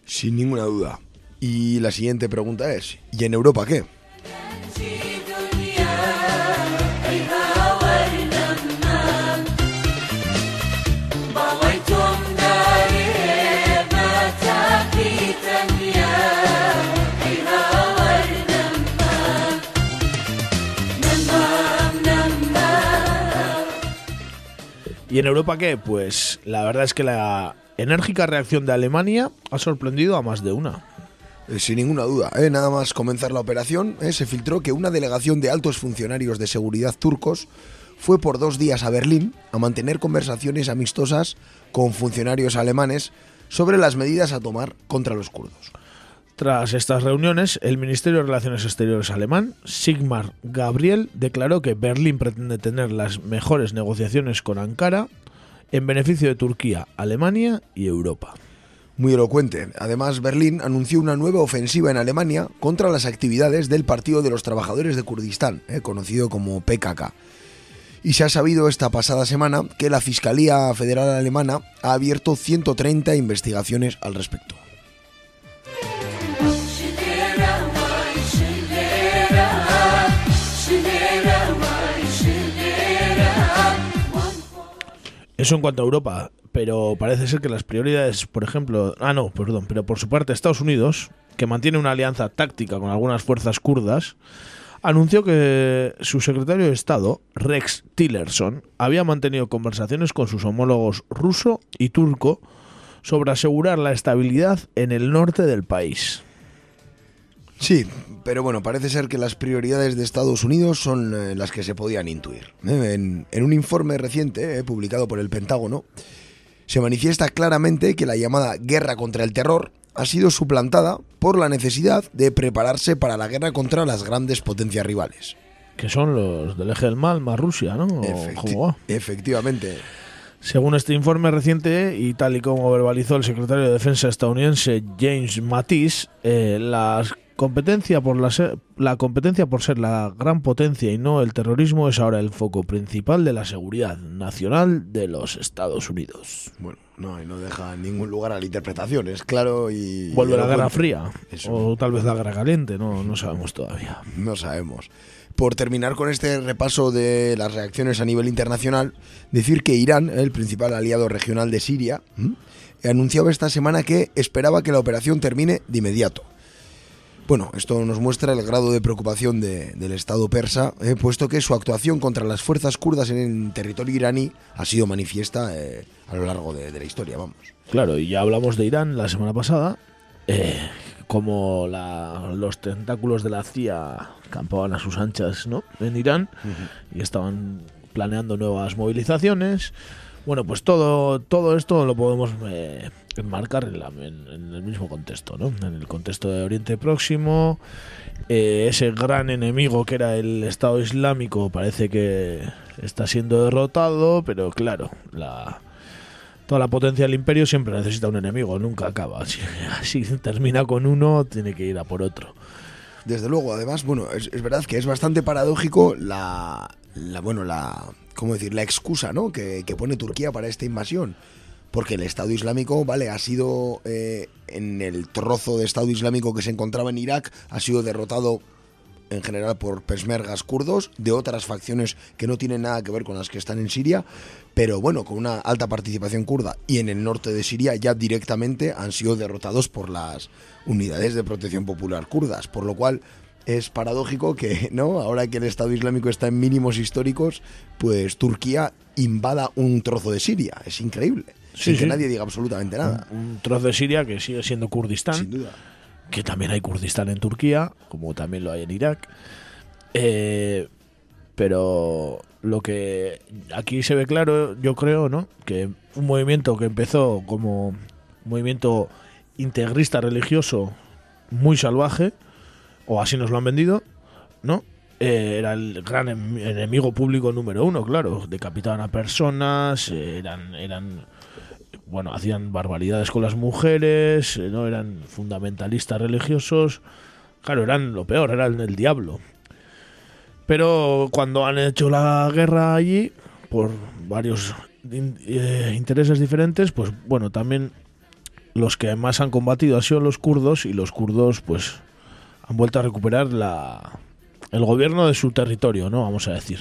Sin ninguna duda. Y la siguiente pregunta es, ¿y en Europa qué? ¿Y en Europa qué? Pues la verdad es que la enérgica reacción de Alemania ha sorprendido a más de una. Eh, Sin ninguna duda, ¿eh? nada más comenzar la operación, ¿eh? se filtró que una delegación de altos funcionarios de seguridad turcos fue por dos días a Berlín a mantener conversaciones amistosas con funcionarios alemanes sobre las medidas a tomar contra los kurdos. Tras estas reuniones, el Ministerio de Relaciones Exteriores alemán, Sigmar Gabriel, declaró que Berlín pretende tener las mejores negociaciones con Ankara en beneficio de Turquía, Alemania y Europa. Muy elocuente. Además, Berlín anunció una nueva ofensiva en Alemania contra las actividades del Partido de los Trabajadores de Kurdistán, eh, conocido como PKK. Y se ha sabido esta pasada semana que la Fiscalía Federal Alemana ha abierto 130 investigaciones al respecto. Eso en cuanto a Europa, pero parece ser que las prioridades, por ejemplo, ah no, perdón, pero por su parte Estados Unidos, que mantiene una alianza táctica con algunas fuerzas kurdas, anunció que su secretario de Estado, Rex Tillerson, había mantenido conversaciones con sus homólogos ruso y turco sobre asegurar la estabilidad en el norte del país. Sí, pero bueno, parece ser que las prioridades de Estados Unidos son eh, las que se podían intuir. ¿eh? En, en un informe reciente eh, publicado por el Pentágono, se manifiesta claramente que la llamada guerra contra el terror ha sido suplantada por la necesidad de prepararse para la guerra contra las grandes potencias rivales. Que son los del eje del mal más Rusia, ¿no? ¿O Efecti- cómo efectivamente. Según este informe reciente y tal y como verbalizó el secretario de Defensa estadounidense James Mattis, eh, la competencia por la, la competencia por ser la gran potencia y no el terrorismo es ahora el foco principal de la seguridad nacional de los Estados Unidos. Bueno, no, y no deja ningún lugar a la interpretación, es claro y... Vuelve la Guerra. Fría Eso. o tal vez la Guerra Caliente, no, no sabemos todavía. No sabemos. Por terminar con este repaso de las reacciones a nivel internacional, decir que Irán, el principal aliado regional de Siria, anunciaba esta semana que esperaba que la operación termine de inmediato. Bueno, esto nos muestra el grado de preocupación de- del Estado persa, eh, puesto que su actuación contra las fuerzas kurdas en el territorio iraní ha sido manifiesta eh, a lo largo de, de la historia, vamos. Claro, y ya hablamos de Irán la semana pasada, eh, como la- los tentáculos de la CIA campaban a sus anchas ¿no? en Irán y estaban planeando nuevas movilizaciones. Bueno, pues todo, todo esto lo podemos eh, enmarcar en, la- en- el mismo contexto, ¿no? En el contexto de Oriente Próximo, eh, ese gran enemigo que era el Estado Islámico parece que está siendo derrotado, pero claro, la, toda la potencia del imperio siempre necesita un enemigo, nunca acaba. (laughs) Si, termina con uno, tiene que ir a por otro. Desde luego, además, bueno, es, verdad que es bastante paradójico la, bueno, la, ¿cómo decir? La excusa, ¿no? Que pone Turquía para esta invasión. Porque el Estado Islámico, vale, ha sido eh, en el trozo de Estado Islámico que se encontraba en Irak, ha sido derrotado en general por pesmergas kurdos, de otras facciones que no tienen nada que ver con las que están en Siria, pero bueno, con una alta participación kurda. Y en el norte de Siria ya directamente han sido derrotados por las unidades de protección popular kurdas, por lo cual es paradójico que, (laughs) ¿no? Ahora que el Estado Islámico está en mínimos históricos, pues Turquía invada un trozo de Siria. Es increíble. Sí, sin que nadie diga absolutamente nada. Un trozo de Siria que sigue siendo Kurdistán. Sin duda. que también hay Kurdistán en Turquía, como también lo hay en Irak. Eh, pero lo que aquí se ve claro, yo creo, ¿no? Que un movimiento que empezó como un movimiento integrista religioso muy salvaje, o así nos lo han vendido, ¿no? Eh, era el gran em- enemigo público número uno, claro. Decapitaban a personas, eh, eran, eran bueno, hacían barbaridades con las mujeres, eh, no eran fundamentalistas religiosos. Claro, eran lo peor, eran el diablo. Pero cuando han hecho la guerra allí, por varios eh, intereses diferentes, pues bueno, también los que más han combatido han sido los kurdos y los kurdos pues han vuelto a recuperar la, el gobierno de su territorio, ¿no? Vamos a decir.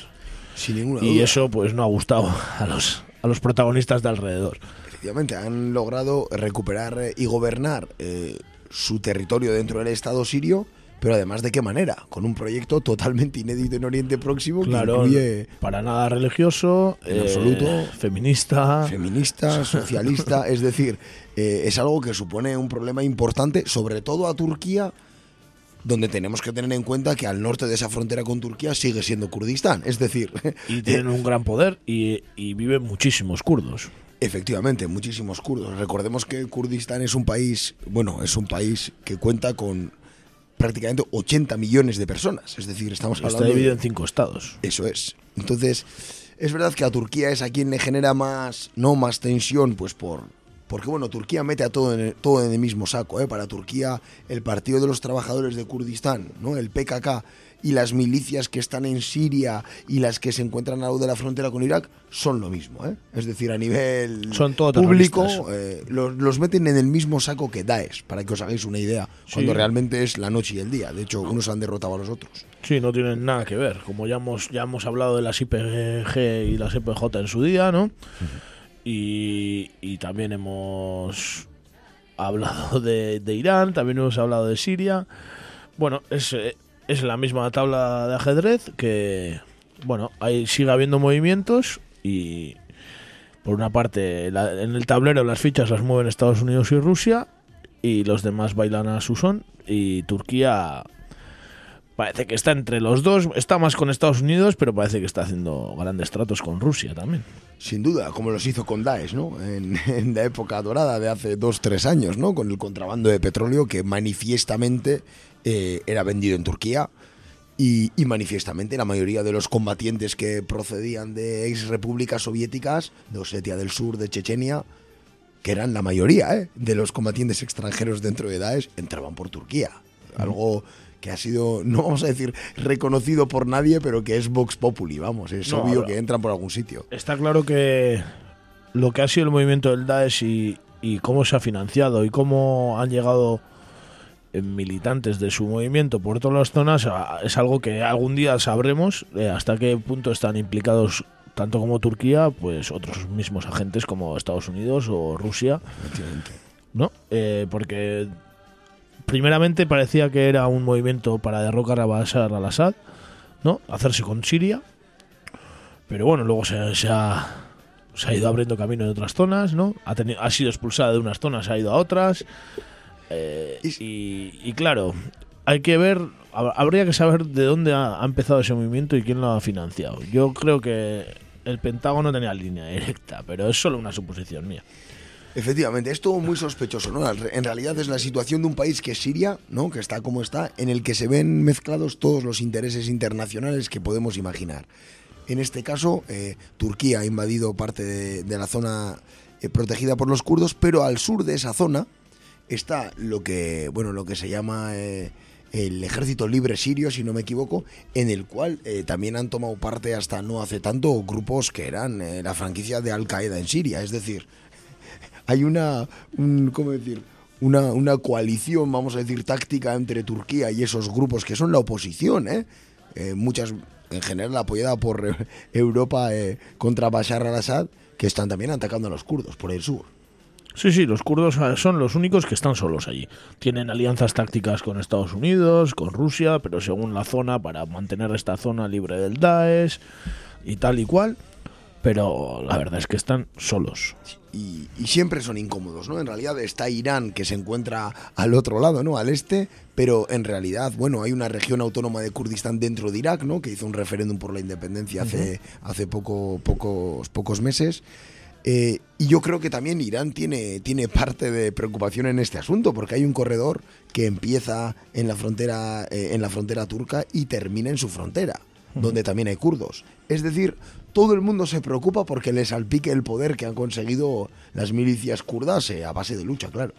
Sin ninguna Y duda. eso pues no ha gustado a los, a los protagonistas de alrededor. Efectivamente, han logrado recuperar eh, y gobernar eh, su territorio dentro del Estado sirio, pero además de qué manera, con un proyecto totalmente inédito en Oriente Próximo Claro, que incluye para nada religioso, En eh, absoluto. feminista. feminista, socialista, (laughs) es decir, eh, es algo que supone un problema importante, sobre todo a Turquía, donde tenemos que tener en cuenta que al norte de esa frontera con Turquía sigue siendo Kurdistán, es decir, y tienen (laughs) un gran poder y, y viven muchísimos kurdos. Efectivamente, muchísimos kurdos. Recordemos que Kurdistán es un país, bueno, es un país que cuenta con prácticamente 80 millones de personas. Es decir, estamos Está hablando dividido de- en cinco estados. Eso es. Entonces, Es verdad que a Turquía es a quien le genera más, no más tensión, pues por, porque bueno, Turquía mete a todo en el, todo en el mismo saco, ¿eh? Para Turquía, el Partido de los Trabajadores de Kurdistán, ¿no? El PKK y las milicias que están en Siria y las que se encuentran al lado de la frontera con Irak son lo mismo, ¿eh? Es decir, a nivel Son público, eh, los, los meten en el mismo saco que Daesh, para que os hagáis una idea, cuando realmente es la noche y el día. De hecho, unos han derrotado a los otros. Sí, no tienen nada que ver. Como ya hemos, ya hemos hablado de las IPG y las EPJ en su día, ¿no? Y, y también hemos hablado de, de Irán, también hemos hablado de Siria. Bueno, es, eh, es la misma tabla de ajedrez que, bueno, ahí sigue habiendo movimientos y, por una parte, en el tablero las fichas las mueven Estados Unidos y Rusia y los demás bailan a su son y Turquía parece que está entre los dos, está más con Estados Unidos, pero parece que está haciendo grandes tratos con Rusia también. Sin duda, como los hizo con Daesh, ¿no? En, (laughs) en la época dorada de hace dos, tres años, ¿no? Con el contrabando de petróleo que manifiestamente eh, era vendido en Turquía y, y manifiestamente la mayoría de los combatientes que procedían de ex repúblicas soviéticas, de Osetia del Sur, de Chechenia, que eran la mayoría ¿eh? de los combatientes extranjeros dentro de Daesh, entraban por Turquía. Algo que ha sido, no vamos a decir reconocido por nadie, pero que es Vox Populi, vamos, es No, obvio ahora- que entran por algún sitio. Está claro que lo que ha sido el movimiento del Daesh y, y cómo se ha financiado y cómo han llegado militantes de su movimiento por todas las zonas es algo que algún día sabremos eh, hasta qué punto están implicados tanto como Turquía, pues otros mismos agentes como Estados Unidos o Rusia, ¿no? Eh, porque primeramente parecía que era un movimiento para derrocar a Bashar al-Assad, ¿no? Hacerse con Siria, pero bueno, luego se, se ha, se ha ido abriendo camino en otras zonas, ¿no? Ha, tenido, ha sido expulsada de unas zonas, ha ido a otras. Eh, y, y claro, hay que ver, hab- habría que saber de dónde ha, empezado ese movimiento y quién lo ha financiado. Yo creo que el Pentágono tenía línea directa, pero es solo una suposición mía. Efectivamente, es todo muy sospechoso, ¿no? En realidad es la situación de un país que es Siria, ¿no? Que está como está, en el que se ven mezclados todos los intereses internacionales que podemos imaginar. En este caso, eh, Turquía ha invadido parte de, de la zona eh, protegida por los kurdos, pero al sur de esa zona está lo que, bueno, lo que se llama eh, el Ejército Libre Sirio, si no me equivoco, en el cual eh, también han tomado parte hasta no hace tanto grupos que eran eh, la franquicia de Al Qaeda en Siria. Es decir, (laughs) hay una, un, ¿cómo decir? Una, una coalición, vamos a decir, táctica entre Turquía y esos grupos que son la oposición, ¿eh? Eh, muchas, en general apoyada por (laughs) Europa contra Bashar al-Assad, que están también atacando a los kurdos por el sur. Sí, sí, los kurdos eh, son los únicos que están solos allí. Tienen alianzas tácticas con Estados Unidos, con Rusia, pero según la zona, para mantener esta zona libre del Daesh y tal y cual. Pero la verdad es que están solos. y, y siempre son incómodos, ¿no? En realidad está Irán que se encuentra al otro lado, ¿no? Al este, pero en realidad, bueno, hay una región autónoma de Kurdistán dentro de Irak, ¿no? Que hizo un referéndum por la independencia hace, hace poco, pocos, pocos meses. Eh, y yo creo que también Irán tiene, tiene parte de preocupación en este asunto, porque hay un corredor que empieza en la frontera, eh, en la frontera turca y termina en su frontera, donde también hay kurdos. Es decir, todo el mundo se preocupa porque les salpique el poder que han conseguido las milicias kurdas eh, a base de lucha, claro.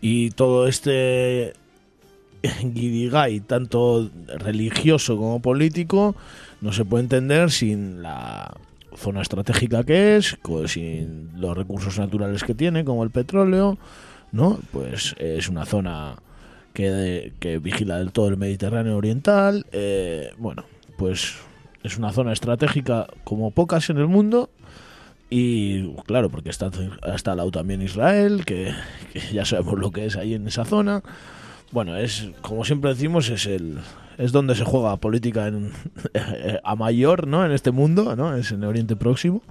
Y todo este (laughs) guirigay, tanto religioso como político, no se puede entender sin la zona estratégica que es, sin los recursos naturales que tiene, como el petróleo, ¿no? Pues es una zona que, que vigila del todo el Mediterráneo Oriental, eh, bueno, pues es una zona estratégica como pocas en el mundo, y claro, porque está, está al lado también Israel, que, que ya sabemos lo que es ahí en esa zona. Bueno, es como siempre decimos, es el es donde se juega política en, (laughs) a mayor, ¿no? En este mundo, ¿no? Es en el Oriente Próximo.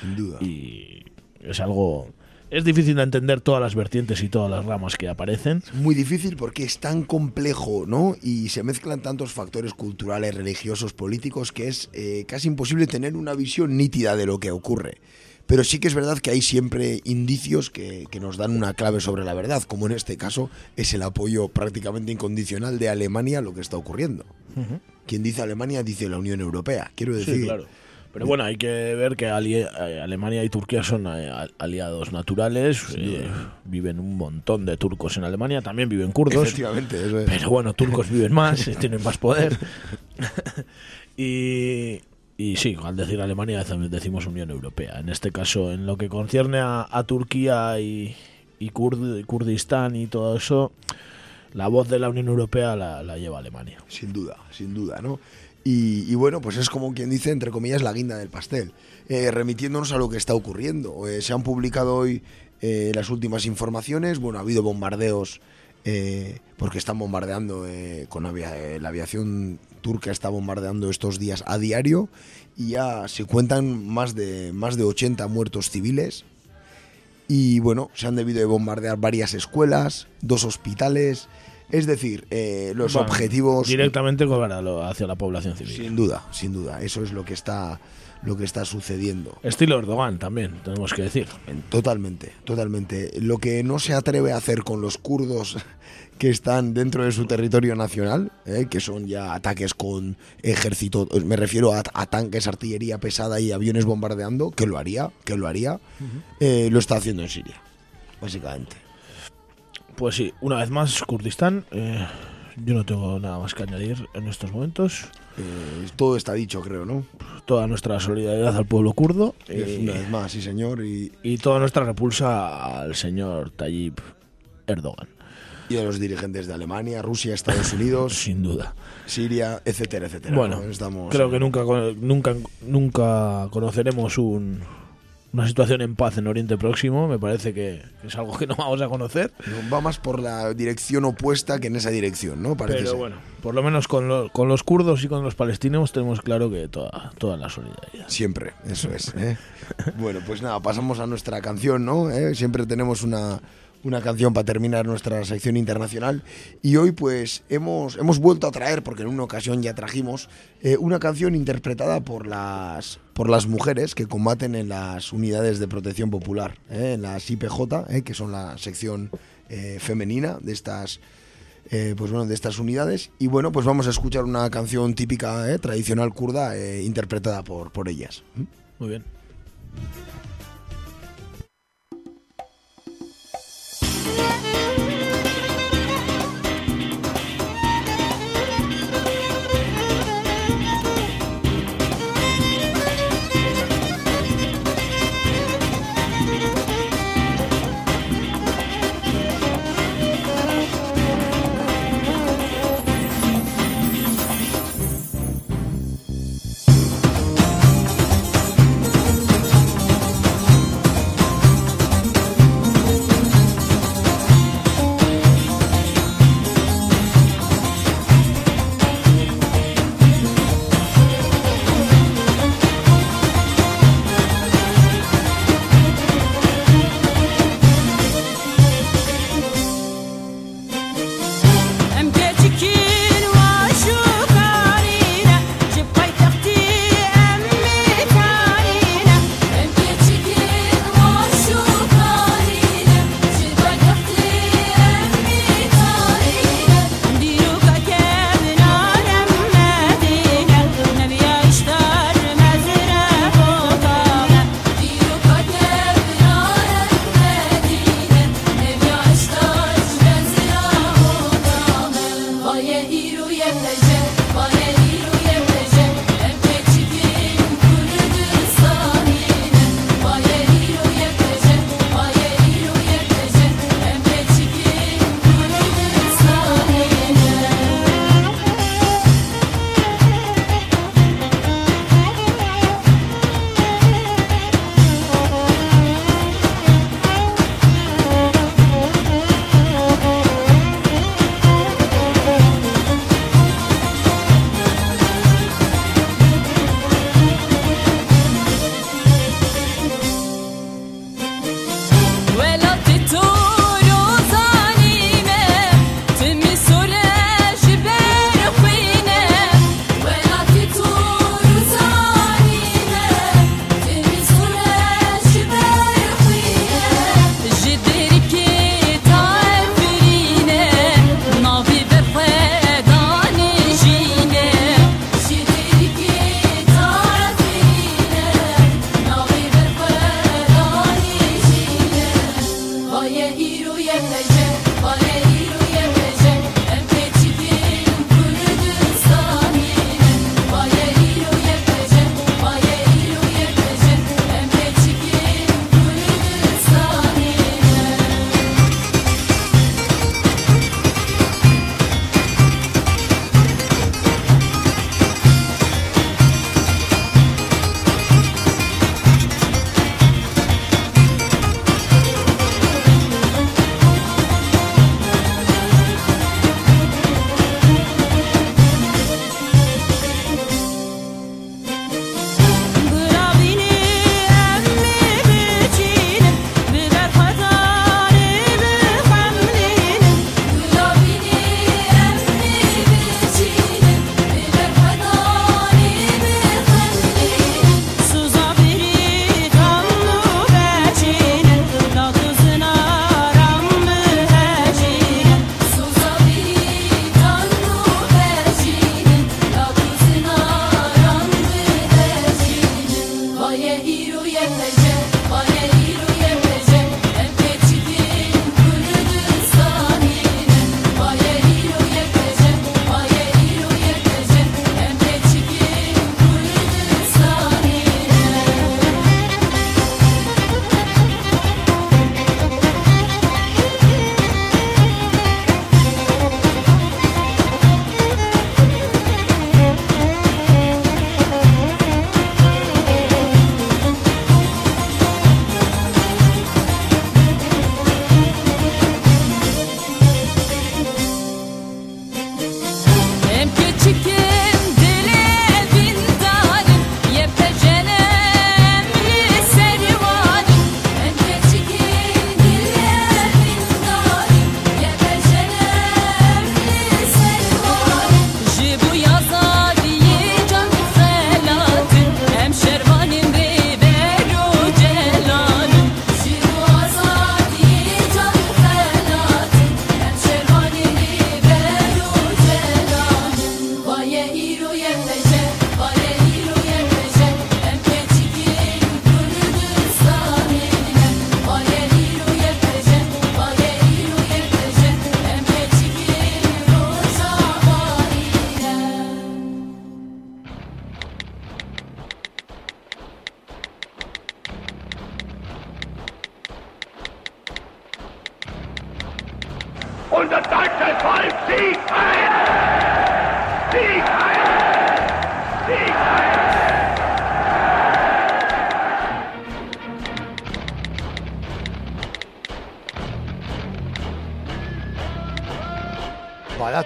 Sin duda. Y es algo es difícil de entender todas las vertientes y todas las ramas que aparecen. Muy difícil porque es tan complejo, ¿no? Y se mezclan tantos factores culturales, religiosos, políticos, que es eh, casi imposible tener una visión nítida de lo que ocurre. Pero sí que es verdad que hay siempre indicios que, que nos dan una clave sobre la verdad, como en este caso es el apoyo prácticamente incondicional de Alemania a lo que está ocurriendo. Quien dice Alemania dice la Unión Europea. Quiero Sí, decir, claro. Pero bueno, hay que ver que eh, Alemania y Turquía son eh, al- aliados naturales. eh, viven un montón de turcos en Alemania, también viven kurdos. Efectivamente, eso es. Pero bueno, turcos viven más, (laughs) tienen más poder. (laughs) y, y sí, al decir Alemania también decimos Unión Europea. En este caso, en lo que concierne a, a Turquía y, y Kurd- Kurdistán y todo eso, la voz de la Unión Europea la, la lleva Alemania. Sin duda, sin duda, ¿no? Y, bueno, pues es como quien dice, entre comillas, la guinda del pastel. Eh, remitiéndonos a lo que está ocurriendo. Eh, se han publicado hoy eh, las últimas informaciones. Bueno, ha habido bombardeos porque están bombardeando con avia- la aviación turca está bombardeando estos días a diario y ya se cuentan más de más de 80 muertos civiles y bueno, se han debido de bombardear varias escuelas, dos hospitales, es decir, eh, los objetivos Directamente hacia la población civil. sin duda, sin duda, eso es lo que está lo que está sucediendo. Estilo Erdogan también, tenemos que decir. Totalmente, totalmente. Lo que no se atreve a hacer con los kurdos (laughs) que están dentro de su territorio nacional, eh, que son ya ataques con ejército, me refiero a, a tanques, artillería pesada y aviones bombardeando, que lo haría, que lo haría, eh, lo está haciendo en Siria, básicamente. Pues sí, una vez más, Kurdistán. eh, yo no tengo nada más que añadir en estos momentos. Eh, todo está dicho, creo, ¿no? Toda nuestra solidaridad al pueblo kurdo. Eh, una vez más, sí, señor. Y, y toda nuestra repulsa al señor Tayyip Erdogan. y a los dirigentes de Alemania, Rusia, Estados Unidos, (laughs) Sin duda. Siria, etcétera, etcétera. Bueno, ¿no? Estamos, creo que nunca, nunca, nunca conoceremos un, una situación en paz en Oriente Próximo. Me parece que, es algo que no vamos a conocer. Va más por la dirección opuesta que en esa dirección, ¿no? Parece Pero ser. bueno, por lo menos con, lo- con los kurdos y con los palestinos tenemos claro que toda, toda la solidaridad. Siempre, eso es. ¿eh? (laughs) bueno, pues nada, pasamos a nuestra canción, ¿no? ¿Eh? Siempre tenemos una, una canción para terminar nuestra sección internacional. Y hoy, pues, hemos, hemos vuelto a traer, porque en una ocasión ya trajimos, eh, una canción interpretada por las, por las mujeres que combaten en las unidades de protección popular, ¿eh? en las IPJ, ¿eh? que son la sección eh, femenina de estas. pues bueno, de estas unidades. Y bueno, pues vamos a escuchar una canción típica, tradicional kurda, interpretada por, por ellas. ¿Mm? Muy bien.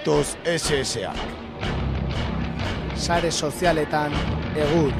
Badatoz SSA. Sare sozialetan egur.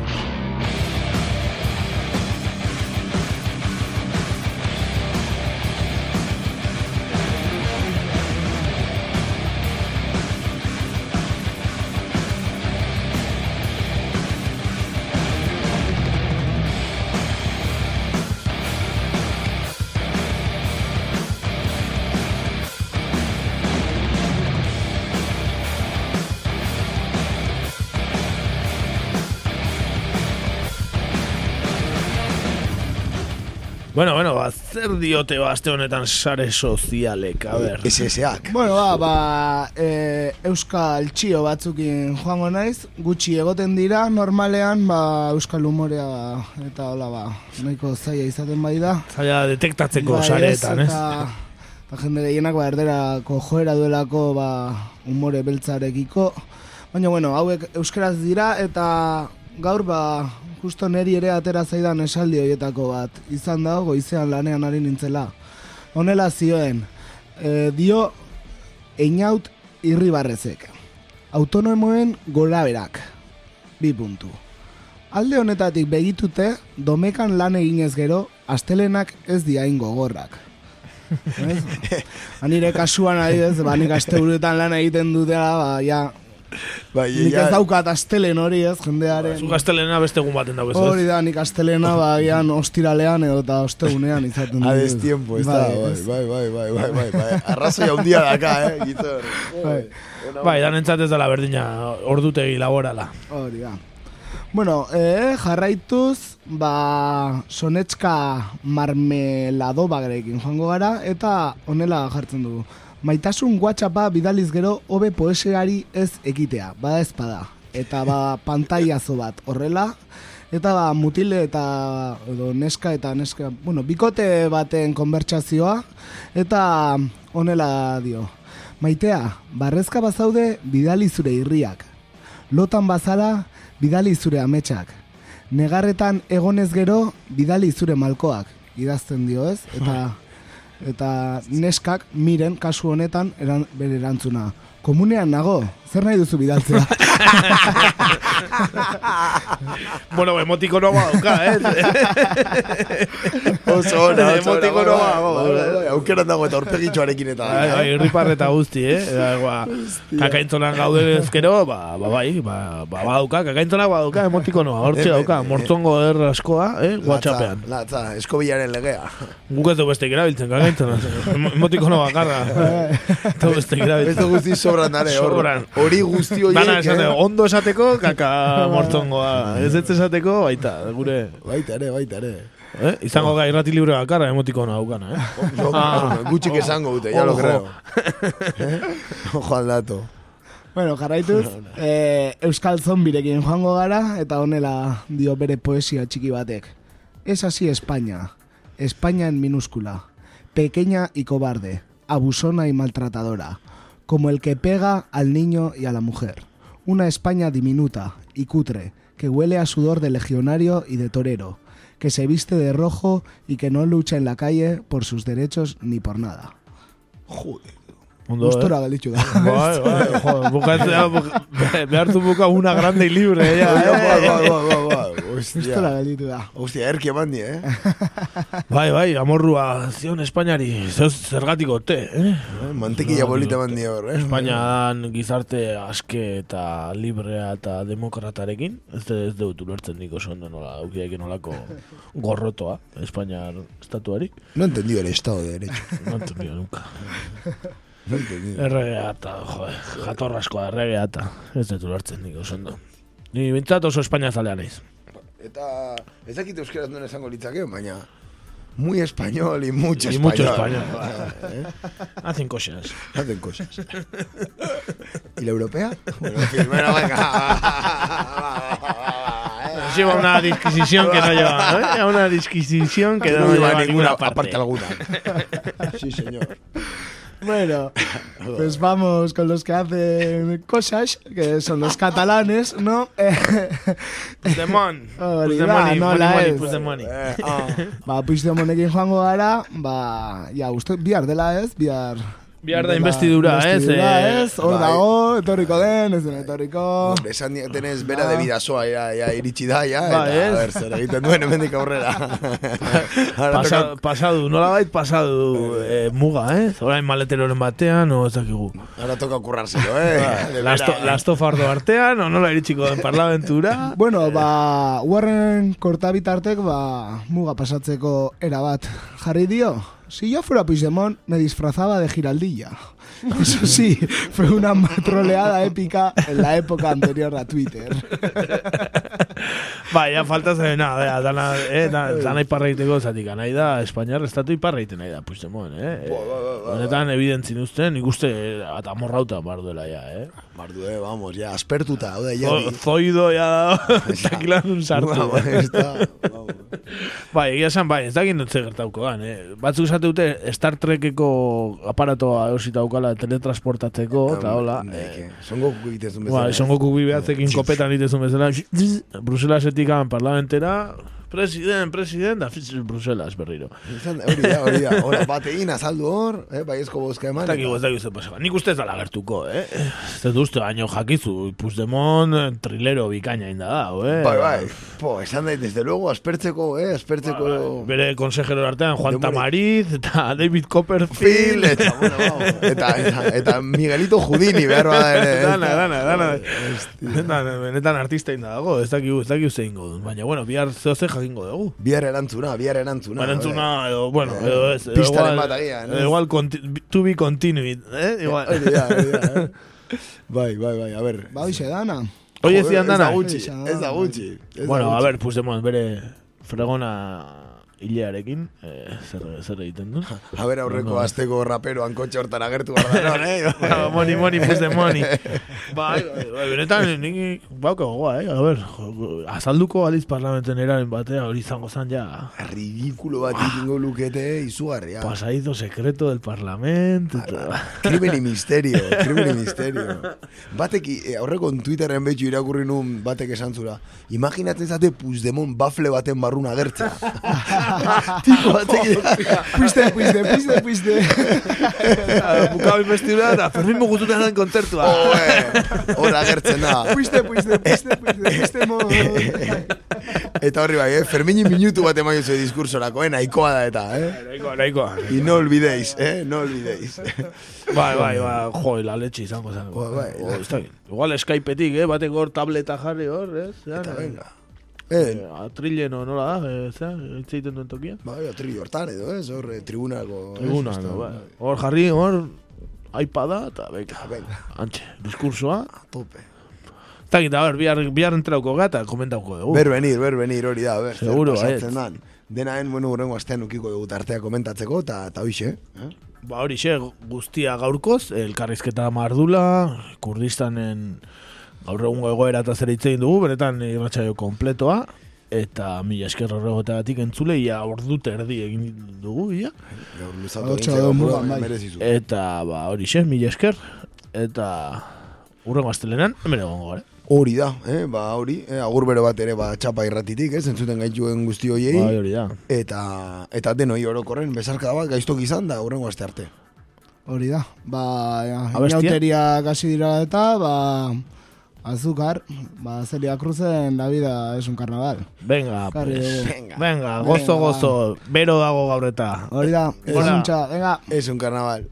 Zer diote ba, aste honetan sare sozialek, a ber. SSAk. Bueno, ba, ba e, Euskal Txio batzukin joango naiz, gutxi egoten dira, normalean, ba, Euskal Humorea eta hola, ba, nahiko zaila izaten bai da. Zaila detektatzeko Bai, sareetan, ez? Eta, eta jende gehienak ba, erderako joera duelako ba, umore beltzarekiko. Baina, bueno, hauek euskeraz dira eta gaur ba, justo neri ere atera zaidan esaldi horietako bat. Izan da, goizean lanean ari nintzela. Honela zioen, e, dio einaut irribarrezek. Autonomoen golaberak. Bi puntu. Alde honetatik begitute, domekan lan eginez gero, astelenak ez diain gogorrak. Ez? (laughs) Anire kasuan adibidez, ba, nik asteburuetan lan egiten dutela, ba, ja, Bai, nik ez daukat astelen hori ez, jendearen. Zu gaztelena beste egun baten dago, ez? Hori da, nik astelena, ba, gian ostiralean edo eta ostegunean izaten (laughs) dut. destiempo, ez da, bai, ez. bai, bai, bai, bai, bai, bai. Arrazoi handia daka, eh, Gitor. Bai. Bai, danentzat ez dela berdina ordutegi laborala. Hori da. Bueno, eh, jarraituz, ba, sonetska marmelado bagrekin joango gara, eta honela jartzen dugu. Maitasun WhatsAppa bidaliz gero hobe poesiari ez ekitea, bada ezpada. Eta ba, (laughs) pantailazo bat horrela, eta ba, mutile eta edo neska eta neska, bueno, bikote baten konbertsazioa, eta honela dio. Maitea, barrezka bazaude bidali zure irriak. Lotan bazara, bidali zure ametsak. Negarretan egonez gero, bidali zure malkoak. Idazten dio ez? Eta, (laughs) eta neskak miren kasu honetan eran, bere erantzuna. Komunean nago, zer nahi duzu bidaltzea? bueno, emotikono badauka, eh? (laughs) Oso ona, ba, bai, bai, bai, aukeran dago eta aurpegitxoarekin eta. Bai, bai, irriparreta guzti, eh? Eta, ba, kakaintzonan gaude ezkero, ba, ba, bai, ba, ba, badauka, kakaintzonak badauka, emotikonoa, hortxe dauka, mortzongo er askoa, eh, whatsappean. Latza, eskobillaren legea. Guk ez du beste erabiltzen, kakaintzona, emotikono bakarra. (laughs) Ez du beste Ez erabiltzen. du guzti sobran dare, hor- Sobran. Hori guzti horiek, Dana esate, eh? ondo esateko, kaka (laughs) mortzongoa. Ez ez esateko, baita, gure... Baita ere, baita ere. Eh? Izango ga irrati libre bakarra emotikono daukana, eh? (laughs) Yo, Ah. gutxik esango dute, ya lo creo. (laughs) Eh? Ojo al dato. Bueno, jarraituz, eh, Euskal Zombirekin joango gara, eta honela dio bere poesia txiki batek. Es así España, España en minúscula, pequeña y cobarde, abusona y maltratadora, como el que pega al niño y a la mujer. Una España diminuta y cutre, que huele a sudor de legionario y de torero, que se viste de rojo y que no lucha en la calle por sus derechos ni por nada. Joder. Ondo, eh? joder, buka, behar du buka una grande y libre, ya, eh? (laughs) Gustora Hostia. gelditu da. Hostia, erki eman di, eh? (laughs) Bai, bai, amorrua zion Espainiari, zer, zergatik ote, eh? Mantekilla bolita eman di hor, eh? Espainian gizarte aske eta librea eta demokratarekin, ez, ez dut ulertzen nik oso ondo nola, aukiak nolako gorrotoa, Espainiar estatuari. No he entendido el estado de derecho. (laughs) No entendido nunca. (laughs) No he entendido. Erregea eta, joder, jatorraskoa erregea eta, ez dut ulertzen nik oso ondo. Ni bintzat oso Espainia zalea naiz. Eta ez dakit euskeraz duen esango litzake, baina muy español y mucho Y español. mucho español. (laughs) ¿Eh? Hacen cosas. Hacen cosas. ¿Y la europea? (laughs) Bueno, en fin, bueno, venga. Lleva una disquisición que no lleva, ¿eh? (laughs) Una disquisición que no, no lleva lleva a ninguna ninguna parte. parte alguna. Sí, señor. (laughs) Bueno, pues vamos con los que hacen cosas, que son los catalanes, ¿no? Puigdemont. Hori Puigdemont da, y- nola Puigdemont ez. Puigdemont. Ba, Puigdemonekin joango gara, ba, ja, uste, bihar dela ez, bihar Bihar da investidura, ez, eh, ez, hor bai. dago, etorriko den, ez den etorriko. Esan tenez bera de bidazoa, ja, ja, iritsi da, ja, Ba, eta, ez? a ber, zer egiten duen hemendik aurrera. (laughs) Pasa, pasadu, nola bait pasadu eh, muga, eh? Orain maleteroren batean, o ez dakigu. Ahora toca currárselo, eh. (laughs) De Lasto, lasto fardo artean, o nola iritsiko den parlamentura. (laughs) Bueno, ba, uarren kortabitartek, ba, muga pasatzeko era bat jarri dio. Si yo fuera Puigdemont, me disfrazaba de giraldilla. Eso sí, fue una troleada épica en la época anterior a Twitter. (laughs) Ba, ja falta zen, na, bera, dana, eh, da, dana iparraiteko zatik, nahi da, Espainiar estatu iparraiten nahi da, Puigdemont, eh? Honetan, evidentzin usten, ikuste, eh, eta morrauta bar duela, ja, eh? Bardu, eh, vamos, ja, aspertuta, hau da, ja. Zo- Zoido, ja, takilan sartu. Ez da, Bai, egia esan, bai, ez dakit notze gertauko dan, eh? Batzuk esate dute Star Trekeko aparatoa eosita daukala teletransportatzeko, eta hola. Eh, son Goku egiten Ba, son Goku bibeatzekin kopetan itezun bezala, Bruselasetik política parlamentarà president, president, da fitz Bruselas berriro. Izan, hori da, hori da. Hora, (laughs) batein azaldu hor, eh, baiezko bozka eman. Ez dakigu, ez dakigu zer pasaba. Nik uste dala gertuko, eh? Ez dut uste, baino jakizu, Puigdemont eh, trilero bikaina inda da, eh? Bai, bai. Po, esan dait, desde luego, aspertzeko, eh, aspertzeko... Bere konsejero artean Juan Demore. Tamariz eta David Phil, Copperfield eta, bueno, vamos, eta, eta, eta Miguelito Judini, behar bada ere. ez Dana, da. dana, dana. Benetan, artista inda dago, ez dakigu, ez dakigu zein godun. Baina, bueno, bihar zehoze jakingo dugu. Bihar erantzuna, bihar erantzuna. Barantzuna, eh. edo, bueno, edo ez. edo Pistaren igual- bat agian, ez? edo Igual, conti- to be continued, eh? Igual. Hori da, hori da, eh. (laughs) Bai, bai, bai, a ver. Ba, hoxe dana. Oye, Joder, zian dana. Ez da gutxi, ez da gutxi. ez Bueno, a ver, Puigdemont bere fregona hilearekin, eh, zer, zer egiten du? A ver, aurreko Ondo. asteko raperoan kotxe hortan agertu gara, eh? (laughs) Ba, Moni, moni, Puigdemont. Bai, (laughs) bai, bai, benetan, nik bauka gogoa, eh? A jo- azalduko aliz parlamenten eraren batea, hori izango zan ja. Ridikulo bat ikingo lukete, izugarria. Pasadizo secreto del parlamento. eta- Krimen y (laughs) misterio, krimen y misterio. Batek, eh, aurreko Twitterren betxu irakurri nun batek esan zura. Imaginatzen zate Puigdemont bafle baten barrun agertzea. Tipo batek... Puiste, puiste, puiste, puiste. Bukau investidura eta Fermin mugututan den kontzertua. Hor agertzen da. Puiste, puiste, puiste, puiste, puiste, mo. Eta horri bai, eh? Fermini minutu bat emaio zuen diskursorako, eh? Nahikoa da eta, eh? Nahikoa, nahikoa. Y no olvidéis, eh? No olvidéis. Bai, bai, bai, jo, la leche izango zen. bai, Oh, ez dakit. Igual Skypeetik, eh, batek hor tableta jarri hor, ez? Eta venga. Eh, atrillen o nola da, eh, zera, hitz egiten duen tokia. Bai, atri hortan edo, ez? Hor, eh, tribunako... ez? Tribuna, Esto- no, bai. Hor jarri, hor, iPada, eta beka, venga. antxe, diskursoa. tope. Eta gita, a ber, bihar, bihar entrauko gata, komentauko dugu. Ber venir, ber venir, hori da, ber. zer Seguro, pasatzen baietz. dan. Denaen, bueno, urrengo astean ukiko dugu tartea komentatzeko, eta ta hoixe, eh? Ba hori xe, guztia gaurkoz, elkarrizketa mardula, Kurdistanen gaur egungo egoera eta zer hitz egin dugu, benetan irratsaio kompletoa, eta mila esker horregoetatik entzule, ia ordu terdi egin dugu, ia. Gaur luzatu egin bai. Eta, ba, hori xe, mila esker, eta urrengo astelenan, hemen egongo gara. Hori da, eh? ba hori, eh? agur bero bat ere ba, txapa irratitik, ez, entzuten gaituen guzti hoiei. Bai, hori da. Eta, eta denoi orokorren, bezarka bat, gaiztok izan da, urrengo aste arte. Hori da. Ba, ja, Abestia? inauteria kasi dira eta, ba, azúcar, ba, Celia Cruzen la vida es un carnaval. Venga, pues. Venga, venga, gozo, Venga. gozo, bero dago gaur eta. Hori da, ez Hola. muntxa, venga. Es un carnaval.